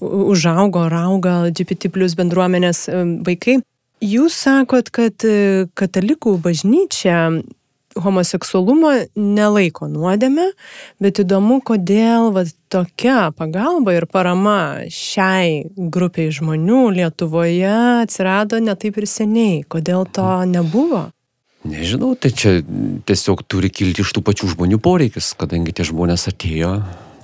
užaugo ar auga LGBT plus bendruomenės vaikai, Jūs sakot, kad e, katalikų bažnyčia homoseksualumo nelaiko nuodėme, bet įdomu, kodėl va, tokia pagalba ir parama šiai grupiai žmonių Lietuvoje atsirado netaip ir seniai. Kodėl to nebuvo? Nežinau, tai čia tiesiog turi kilti iš tų pačių žmonių poreikis, kadangi tie žmonės atėjo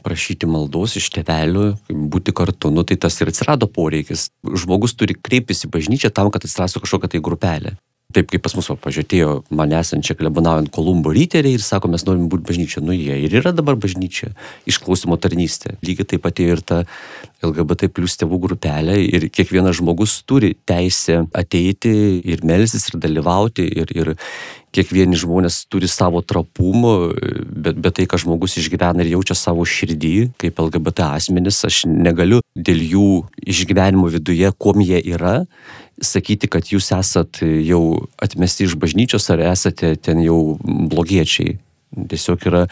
prašyti maldos iš tėvelių, būti kartu, nu tai tas ir atsirado poreikis. Žmogus turi kreiptis į bažnyčią tam, kad atsirastų kažkokia tai grupelė. Taip kaip pas mus pažiūrėjo mane esančią klebonaujant Kolumbo ryteriai ir sako, mes norim būti bažnyčia. Nu jie ir yra dabar bažnyčia, išklausimo tarnystė. Lygiai taip pat ir ta LGBT plus tėvų grupelė ir kiekvienas žmogus turi teisę ateiti ir melsis ir dalyvauti ir, ir kiekvieni žmonės turi savo trapumų, bet, bet tai, ką žmogus išgyvena ir jaučia savo širdį, kaip LGBT asmenis, aš negaliu dėl jų išgyvenimo viduje, kuom jie yra, sakyti, kad jūs esat jau atmesti iš bažnyčios ar esate ten jau blogiečiai. Tiesiog yra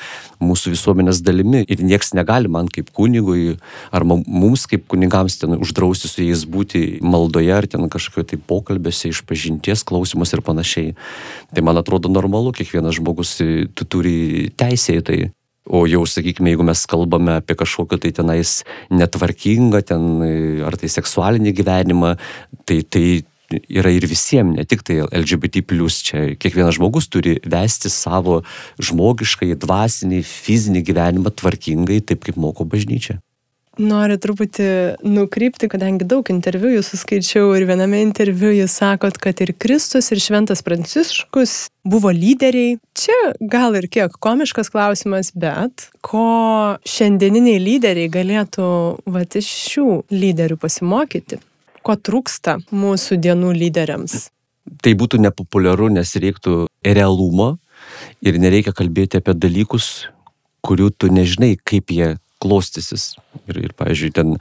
mūsų visuomenės dalimi ir nieks negali man kaip kunigui ar mums kaip kunigams ten uždrausti su jais būti maldoje ar ten kažkokio tai pokalbėse iš pažinties klausimus ir panašiai. Tai man atrodo normalu, kiekvienas žmogus tu turi teisę į tai. O jau, sakykime, jeigu mes kalbame apie kažkokią tai tenais netvarkingą, ten, ar tai seksualinį gyvenimą, tai, tai yra ir visiems, ne tik tai LGBT, čia kiekvienas žmogus turi vesti savo žmogiškai, dvasinį, fizinį gyvenimą tvarkingai, taip kaip moko bažnyčia. Noriu truputį nukrypti, kadangi daug interviu jūsų skaičiau ir viename interviu jūs sakot, kad ir Kristus, ir Šventas Pranciškus buvo lyderiai. Čia gal ir kiek komiškas klausimas, bet ko šiandieniniai lyderiai galėtų va, iš šių lyderių pasimokyti? Ko trūksta mūsų dienų lyderiams? Tai būtų nepopuliaru, nes reiktų realumo ir nereikia kalbėti apie dalykus, kurių tu nežinai, kaip jie klostysis. Ir, ir pavyzdžiui, ten,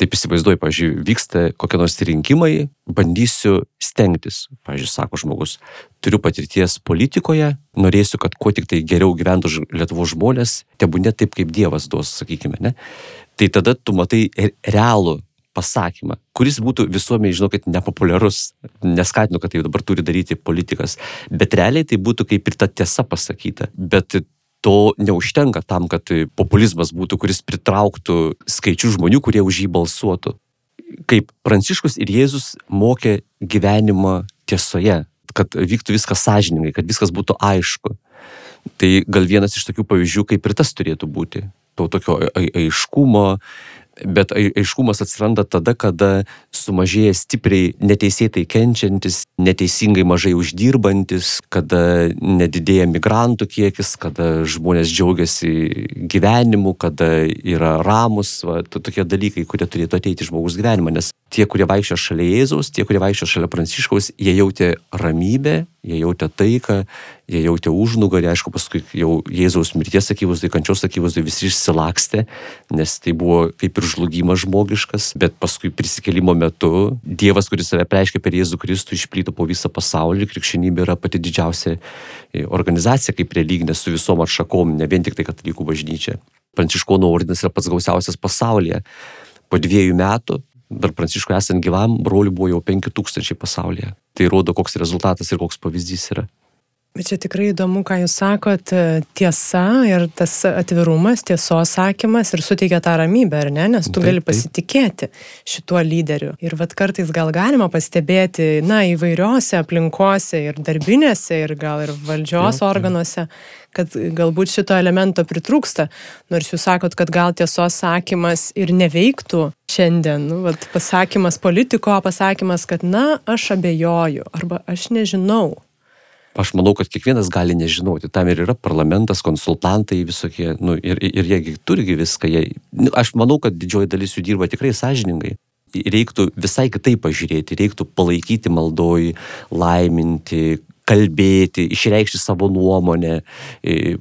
taip įsivaizduoju, pavyzdžiui, vyksta kokie nors rinkimai, bandysiu stengtis. Pavyzdžiui, sako žmogus, turiu patirties politikoje, norėsiu, kad kuo tik tai geriau gyventų Lietuvos žmonės, tebūnė taip, kaip Dievas duos, sakykime, ne? Tai tada tu matai realų pasakymą, kuris būtų visuomeniai, žinokit, nepopuliarus. Neskatinu, kad tai dabar turi daryti politikas, bet realiai tai būtų kaip ir ta tiesa pasakyta. Bet to neužtenka tam, kad populizmas būtų, kuris pritrauktų skaičių žmonių, kurie už jį balsuotų. Kaip Pranciškus ir Jėzus mokė gyvenimą tiesoje, kad vyktų viskas sąžiningai, kad viskas būtų aišku. Tai gal vienas iš tokių pavyzdžių, kaip ir tas turėtų būti. To tokio aiškumo, bet aiškumas atsiranda tada, kada sumažėja stipriai neteisėtai kenčiantis, neteisingai mažai uždirbantis, kada nedidėja migrantų kiekis, kada žmonės džiaugiasi gyvenimu, kada yra ramus, va, tokie dalykai, kurie turėtų ateiti žmogus gyvenimą, nes tie, kurie vaikščio šalia Jėzaus, tie, kurie vaikščio šalia Pranciškaus, jie jautė ramybę, jie jautė taiką, jie jautė užnugarį, aišku, paskui jau Jėzaus mirties akivaizdai, kančios akivaizdai visi išsilakstė, nes tai buvo kaip ir žlugimas žmogiškas, bet paskui prisikelimo metu Dievas, kuris save preiškė per Jėzų Kristų, išplito po visą pasaulį, krikščionybė yra pati didžiausia e, organizacija kaip religinė su visom atšakom, ne vien tik tai katalikų bažnyčia. Pranciškonų ordinas yra pats gausiausias pasaulyje. Po dviejų metų dar Pranciškui esant gyvam, brolių buvo jau 5000 pasaulyje. Tai rodo, koks rezultatas ir koks pavyzdys yra. Bet čia tikrai įdomu, ką jūs sakot, tiesa ir tas atvirumas, tiesos sakymas ir suteikia tą ramybę, ar ne, nes tu taip, gali pasitikėti šituo lyderiu. Ir vad kartais gal galima pastebėti, na, įvairiose aplinkose ir darbinėse, ir gal ir valdžios jau, organuose, kad galbūt šito elemento pritrūksta. Nors jūs sakot, kad gal tiesos sakymas ir neveiktų šiandien, nu, vat, pasakymas politiko, pasakymas, kad, na, aš abejoju arba aš nežinau. Aš manau, kad kiekvienas gali nežinoti. Tam ir yra parlamentas, konsultantai visokie. Nu, ir, ir jie turigi viską. Jie, nu, aš manau, kad didžioji dalis jų dirba tikrai sąžiningai. Reiktų visai kitaip pažiūrėti, reiktų palaikyti maldoj, laiminti, kalbėti, išreikšti savo nuomonę,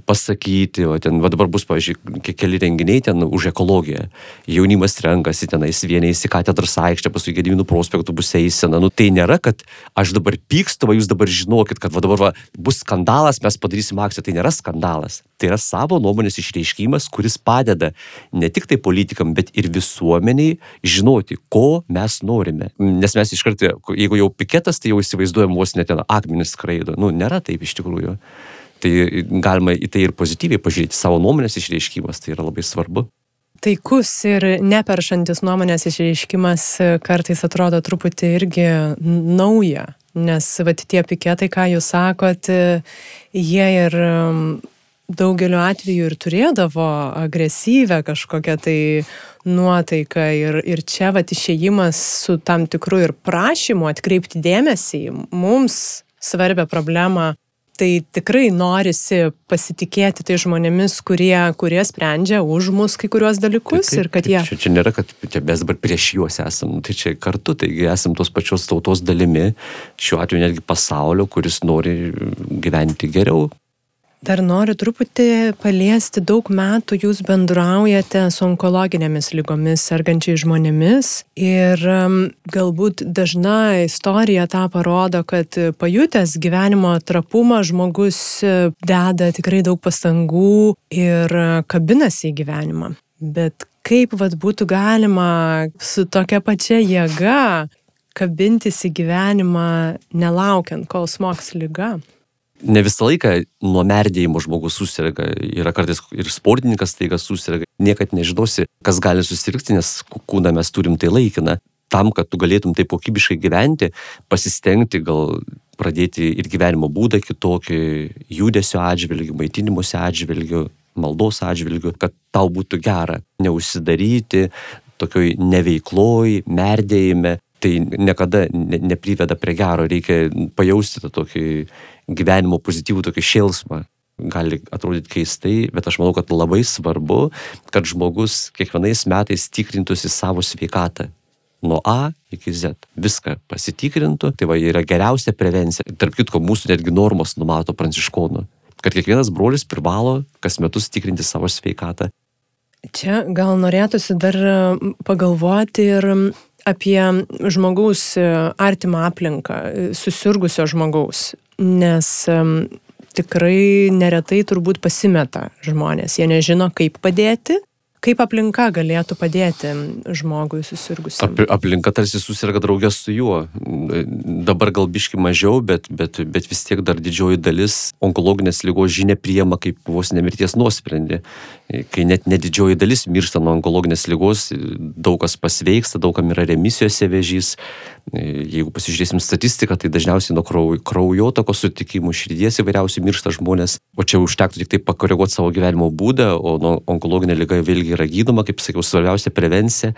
pasakyti, o ten, va dabar bus, pavyzdžiui, keli renginiai ten už ekologiją. Jaunimas renkasi tenais vienais į katedros aikštę, paskui Gediminų prospektų bus eisena. Nu, tai nėra, kad aš dabar pykstu, va jūs dabar žinokit, kad va dabar va, bus skandalas, mes padarysim akciją. Tai nėra skandalas. Tai yra savo nuomonės išreiškimas, kuris padeda ne tik tai politikam, bet ir visuomeniai žinoti, ko mes norime. Nes mes iš karto, jeigu jau piketas, tai jau įsivaizduojam vos net ten akmenis skraido skraido. Nu, nėra taip iš tikrųjų. Tai galima į tai ir pozityviai pažiūrėti. Savo nuomonės išreiškimas tai yra labai svarbu. Taikus ir neperšantis nuomonės išreiškimas kartais atrodo truputį irgi nauja, nes va, tie piketai, ką jūs sakot, jie ir daugeliu atveju ir turėdavo agresyvę kažkokią tai nuotaiką ir, ir čia va išėjimas su tam tikru ir prašymu atkreipti dėmesį mums svarbią problemą, tai tikrai norisi pasitikėti tai žmonėmis, kurie, kurie sprendžia už mus kai kuriuos dalykus taip, taip, ir kad jie... Čia, čia nėra, kad čia mes dabar prieš juos esam, tai čia kartu, taigi esam tos pačios tautos dalimi, šiuo atveju netgi pasaulio, kuris nori gyventi geriau, Dar noriu truputį paliesti, daug metų jūs bendraujate su onkologinėmis lygomis sergančiai žmonėmis ir galbūt dažna istorija tą parodo, kad pajutęs gyvenimo trapumą žmogus e, deda tikrai daug pastangų ir kabinasi į gyvenimą. Bet kaip vad būtų galima su tokia pačia jėga kabintis į gyvenimą, nelaukiant, kol smoks lyga? Ne visą laiką nuo merdėjimo žmogus susirga. Yra kartais ir sportininkas taiga susirga. Niekad nežinosi, kas gali susirgti, nes kūną mes turim tai laikiną. Tam, kad tu galėtum taip kokybiškai gyventi, pasistengti gal pradėti ir gyvenimo būdą kitokį, judesio atžvilgių, maitinimuose atžvilgių, maldos atžvilgių, kad tau būtų gera neužsidaryti tokioj neveikloj, merdėjime. Tai niekada ne, nepriveda prie gero, reikia pajausti tą tokį gyvenimo pozityvų tokį šėlsmą. Gali atrodyti keistai, bet aš manau, kad labai svarbu, kad žmogus kiekvienais metais tikrintųsi savo sveikatą. Nuo A iki Z. Viską pasitikrintų, tai va yra geriausia prevencija. Tarp kitko, mūsų netgi normos numato pranciškonų, kad kiekvienas brolis privalo kas metus tikrinti savo sveikatą. Čia gal norėtųsi dar pagalvoti ir apie žmogaus artimą aplinką, susirgusio žmogaus nes tikrai neretai turbūt pasimeta žmonės. Jie nežino, kaip padėti Kaip aplinka galėtų padėti žmogui susirgusiam? Ap, aplinka tarsi susirga draugės su juo. Dabar gal biški mažiau, bet, bet, bet vis tiek dar didžioji dalis onkologinės lygos žinia priema kaip vos nemirties nuosprendį. Kai net nedidžioji dalis miršta nuo onkologinės lygos, daug kas pasveiksta, daugam yra remisijose vėžys. Jeigu pasižiūrėsim statistiką, tai dažniausiai nuo kraujotako sutikimų, širdies įvairiausių miršta žmonės. O čia užtektų tik tai pakoreguoti savo gyvenimo būdą, o nuo onkologinė lyga vėlgi yra gydoma, kaip sakiau, svarbiausia prevencija.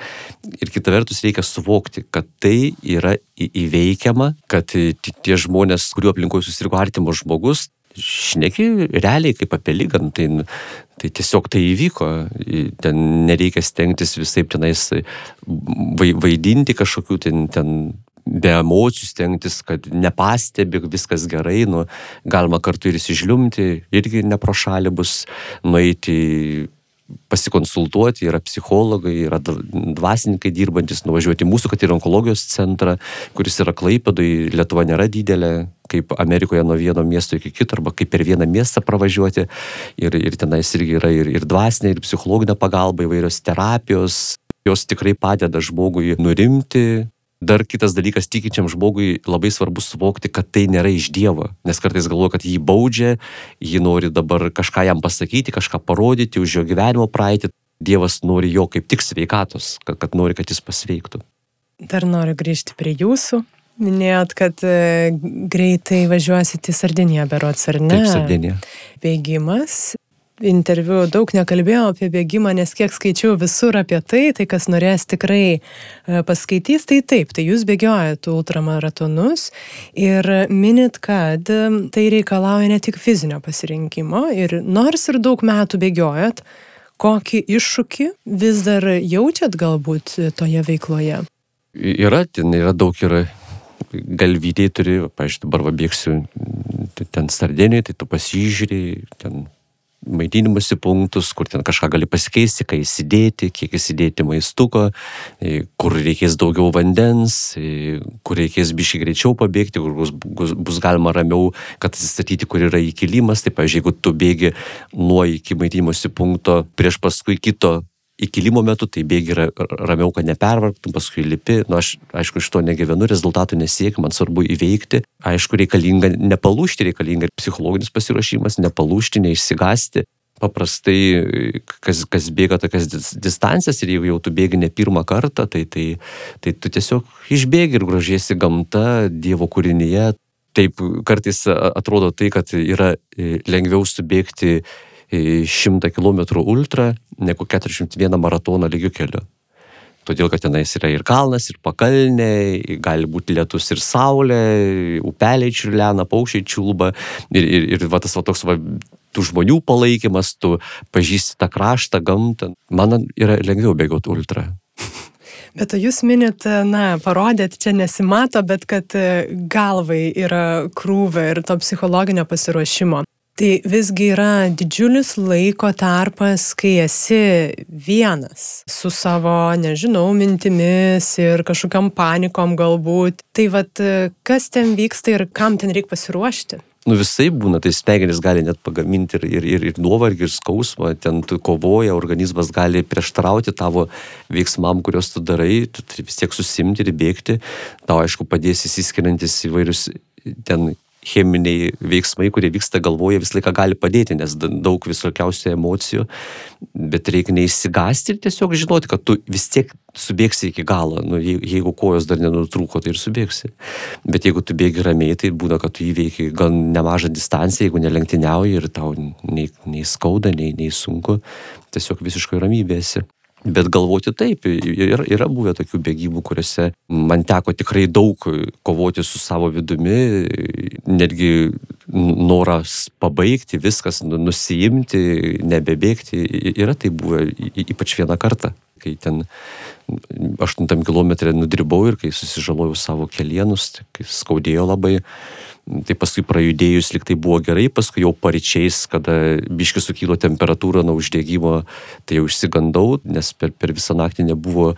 Ir kita vertus reikia suvokti, kad tai yra įveikiama, kad tie žmonės, kuriuo aplinkoje susirgo artimas žmogus, šneki realiai kaip apie lygą, nu, tai, tai tiesiog tai įvyko, ten nereikia stengtis visai tenais vaidinti kažkokių ten, ten be emocijų stengtis, kad nepastebi, viskas gerai, nu, galima kartu ir įsižliumti, irgi ne pro šalį bus nueiti pasikonsultuoti, yra psichologai, yra dvasininkai dirbantis, nuvažiuoti mūsų, kad ir onkologijos centrą, kuris yra Klaipėdai, Lietuva nėra didelė, kaip Amerikoje nuo vieno miesto iki kito, arba kaip per vieną miestą pravažiuoti. Ir, ir tenais irgi yra ir, ir dvasinė, ir psichologinė pagalba, įvairios terapijos, jos tikrai padeda žmogui nurimti, Dar kitas dalykas, tikinčiam žmogui labai svarbu suvokti, kad tai nėra iš Dievo, nes kartais galvoja, kad jį baudžia, jį nori dabar kažką jam pasakyti, kažką parodyti už jo gyvenimo praeitį. Dievas nori jo kaip tik sveikatos, kad, kad nori, kad jis pasveiktų. Dar noriu grįžti prie jūsų. Minėjot, kad e, greitai važiuosite į Sardiniją, berots ar ne? Taip, Sardinija. Bėgimas interviu daug nekalbėjau apie bėgimą, nes kiek skaičiau visur apie tai, tai kas norės tikrai e, paskaitys, tai taip, tai jūs bėgiojate ultramaratonus ir minit, kad e, tai reikalauja ne tik fizinio pasirinkimo ir nors ir daug metų bėgiojat, kokį iššūkį vis dar jaučiat galbūt toje veikloje? Yra, ten yra daug yra galvytėjai turi, pažiūrėjau, dabar va bėgsiu ten Sardinijoje, tai tu pasižiūrė, ten maitinimosi punktus, kur ten kažką gali pasikeisti, kai įsidėti, kiek įsidėti maistuko, e, kur reikės daugiau vandens, e, kur reikės biškai greičiau pabėgti, kur bus, bus, bus galima ramiau, kad atsistatyti, kur yra įkilimas. Tai, pavyzdžiui, jeigu tu bėgi nuo iki maitinimosi punkto prieš paskui kito įkilimo metu, tai bėgi ramiau, kad nepervargtum, paskui lipi. Na, nu, aš, aišku, iš to negyvenu, rezultatų nesiekiu, man svarbu įveikti. Aišku, reikalinga nepalūšti, reikalinga psichologinis pasiruošimas, nepalūšti, neišsigasti. Paprastai, kas, kas bėga tokias distancijas ir jeigu jau tu bėgi ne pirmą kartą, tai, tai, tai tu tiesiog išbėgi ir grožiesi gamta, Dievo kūrinyje. Taip kartais atrodo tai, kad yra e, lengviau subėgti 100 km ultra negu 41 maratoną lygių keliu. Todėl, kad tenais yra ir kalnas, ir pakalnė, gali būti lietus ir saulė, upeliai čiurlena, paukščiai čiulba ir, ir, ir va, tas va, toks va, tų žmonių palaikymas, tu pažįsti tą kraštą, gamtą. Man yra lengviau bėgoti ultra. [LAUGHS] Bet jūs minit, na, parodėt, čia nesimato, bet kad galvai yra krūvė ir to psichologinio pasiruošimo. Tai visgi yra didžiulis laiko tarpas, kai esi vienas su savo, nežinau, mintimis ir kažkokiam panikom galbūt. Tai vad, kas ten vyksta ir kam ten reikia pasiruošti? Nu visai būna, tai smegenys gali net pagaminti ir, ir, ir, ir nuovargį, ir skausmą, ten tu kovoja, organizmas gali prieštrauti tavo veiksmam, kuriuos tu darai, tu turi vis tiek susimti ir bėgti. Tau aišku padės įsiskiriantis įvairius ten cheminiai veiksmai, kurie vyksta galvoje, visą laiką gali padėti, nes daug visokiausių emocijų, bet reikia neįsigasti ir tiesiog žinoti, kad tu vis tiek subėgsi iki galo. Nu, jeigu kojos dar nenutrūko, tai ir subėgsi. Bet jeigu tu bėgi ramiai, tai būna, kad tu įveiki gan nemažą distanciją, jeigu nelenktyniauji ir tau nei, nei skauda, nei, nei sunku, tiesiog visiškai ramybėsi. Bet galvoti taip, yra, yra buvę tokių bėgimų, kuriuose man teko tikrai daug kovoti su savo vidumi, netgi noras pabaigti, viskas, nu, nusijimti, nebebėgti. Yra tai buvę ypač vieną kartą, kai ten 8 km nudribau ir kai susižalojau savo kelienus, tai skaudėjo labai. Tai paskui prajudėjus liktai buvo gerai, paskui jau paryčiais, kada biški sukylo temperatūra nuo uždėgymo, tai jau išsigandau, nes per, per visą naktį nebuvo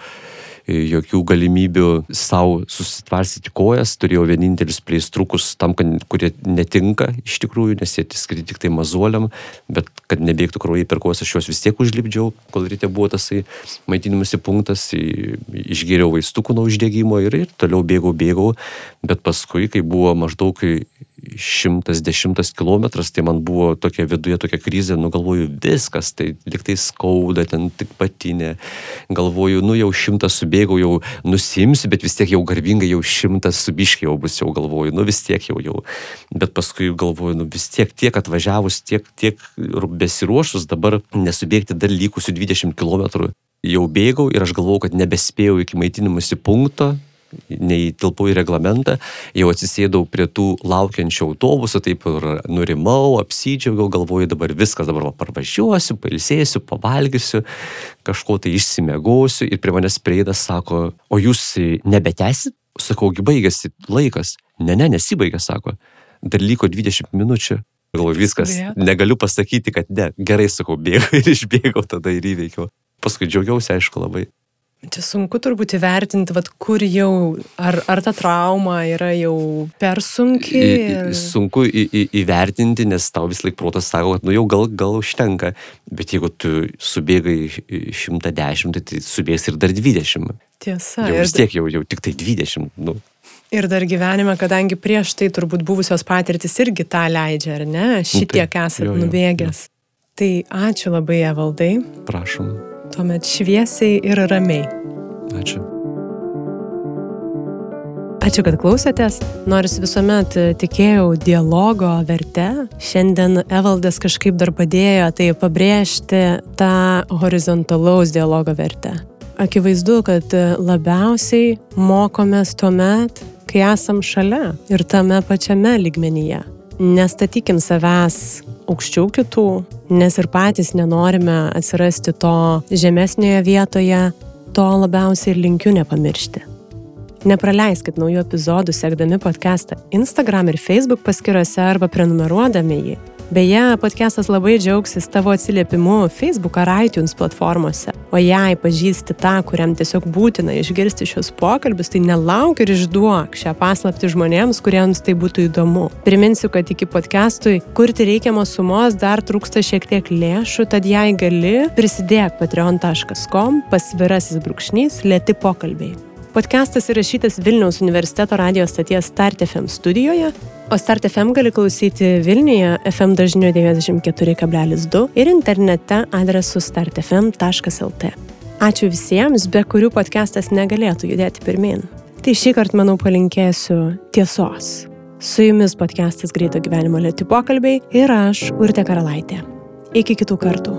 jokių galimybių savo susitvarsyti kojas, turėjau vienintelis pleistrukus tam, kad, kurie netinka iš tikrųjų, nes jie skirti tik tai mazuoliam, bet kad nebėgtų kraujai per kojas, aš juos vis tiek užlipdžiau, kol ryte buvo tasai maitinimusi punktas, išgėriau vaistukų nuo uždegimo ir, ir toliau bėgau, bėgau, bet paskui, kai buvo maždaug 110 km, tai man buvo tokia viduje tokia krizė, nu galvoju, viskas, tai liktai skauda, ten tik patinė, galvoju, nu jau šimtas subėgau, jau nusimsiu, bet vis tiek jau garbingai, jau šimtas subiškiai jau bus, jau galvoju, nu vis tiek jau jau. Bet paskui galvoju, nu vis tiek tiek atvažiavus, tiek, tiek besiruošus dabar nesubėgti dar likusių 20 km. Jau bėgau ir aš galvojau, kad nebespėjau iki maitinimusi punkto, neįtilpau į reglamentą, jau atsisėdau prie tų laukiančių autobusų, taip ir nurimau, apsydžiaugiau, galvoju dabar viskas, dabar va, parvažiuosiu, pailsėsiu, pavalgysiu, kažko tai išsimegosiu ir prie manęs prieidas sako, o jūs nebetesit? Sakau, baigėsi laikas. Ne, ne, nesibaigė, sako. Dar liko 20 minučių. Galvoju, viskas, negaliu pasakyti, kad ne. Gerai, sakau, bėgau ir išbėgau tada ir įveikiau. Paskui džiaugiausi, aišku, labai. Čia sunku turbūt įvertinti, vat, kur jau, ar, ar ta trauma yra jau per sunki. Ir... Sunku į, į, įvertinti, nes tau vis laik protas sako, kad nu jau gal, gal užtenka, bet jeigu tu subėgai 110, tai subėgs ir dar 20. Tiesa. Jau vis tiek jau, jau tik tai 20. Nu. Ir dar gyvenime, kadangi prieš tai turbūt buvusios patirtis irgi tą leidžia, ar ne? Nu, Šitiek esate nubėgęs. Tai ačiū labai, Evaldai. Prašom. Tuomet šviesiai ir ramiai. Ačiū. Ačiū, kad klausėtės. Nors visuomet tikėjau dialogo verte, šiandien Evaldas kažkaip dar padėjo tai pabrėžti tą horizontalaus dialogo vertę. Akivaizdu, kad labiausiai mokomės tuo met, kai esam šalia ir tame pačiame lygmenyje. Nestatykim savęs aukščiau kitų, nes ir patys nenorime atsirasti to žemesnėje vietoje, to labiausiai ir linkiu nepamiršti. Nepraleiskit naujų epizodų sekdami podcastą Instagram ir Facebook paskyrose arba prenumeruodami jį. Beje, podcastas labai džiaugsis tavo atsiliepimu Facebook ar iTunes platformose. O jei pažįsti tą, kuriam tiesiog būtina išgirsti šios pokalbius, tai nelauk ir išduok šią paslapti žmonėms, kuriems tai būtų įdomu. Priminsiu, kad iki podcastui kurti reikiamos sumos dar trūksta šiek tiek lėšų, tad jei gali, prisidėk patreon.com pasvirasis brūkšnys lėti pokalbiai. Podcastas įrašytas Vilniaus universiteto radijos stoties Start FM studijoje, o Start FM gali klausyti Vilniuje FM dažniu 94,2 ir internete adresu startfm.lt. Ačiū visiems, be kurių podcastas negalėtų judėti pirmin. Tai šį kartą, manau, palinkėsiu tiesos. Su jumis podcastas Greito gyvenimo lėti pokalbiai ir aš, Urte Karalaitė. Iki kitų kartų.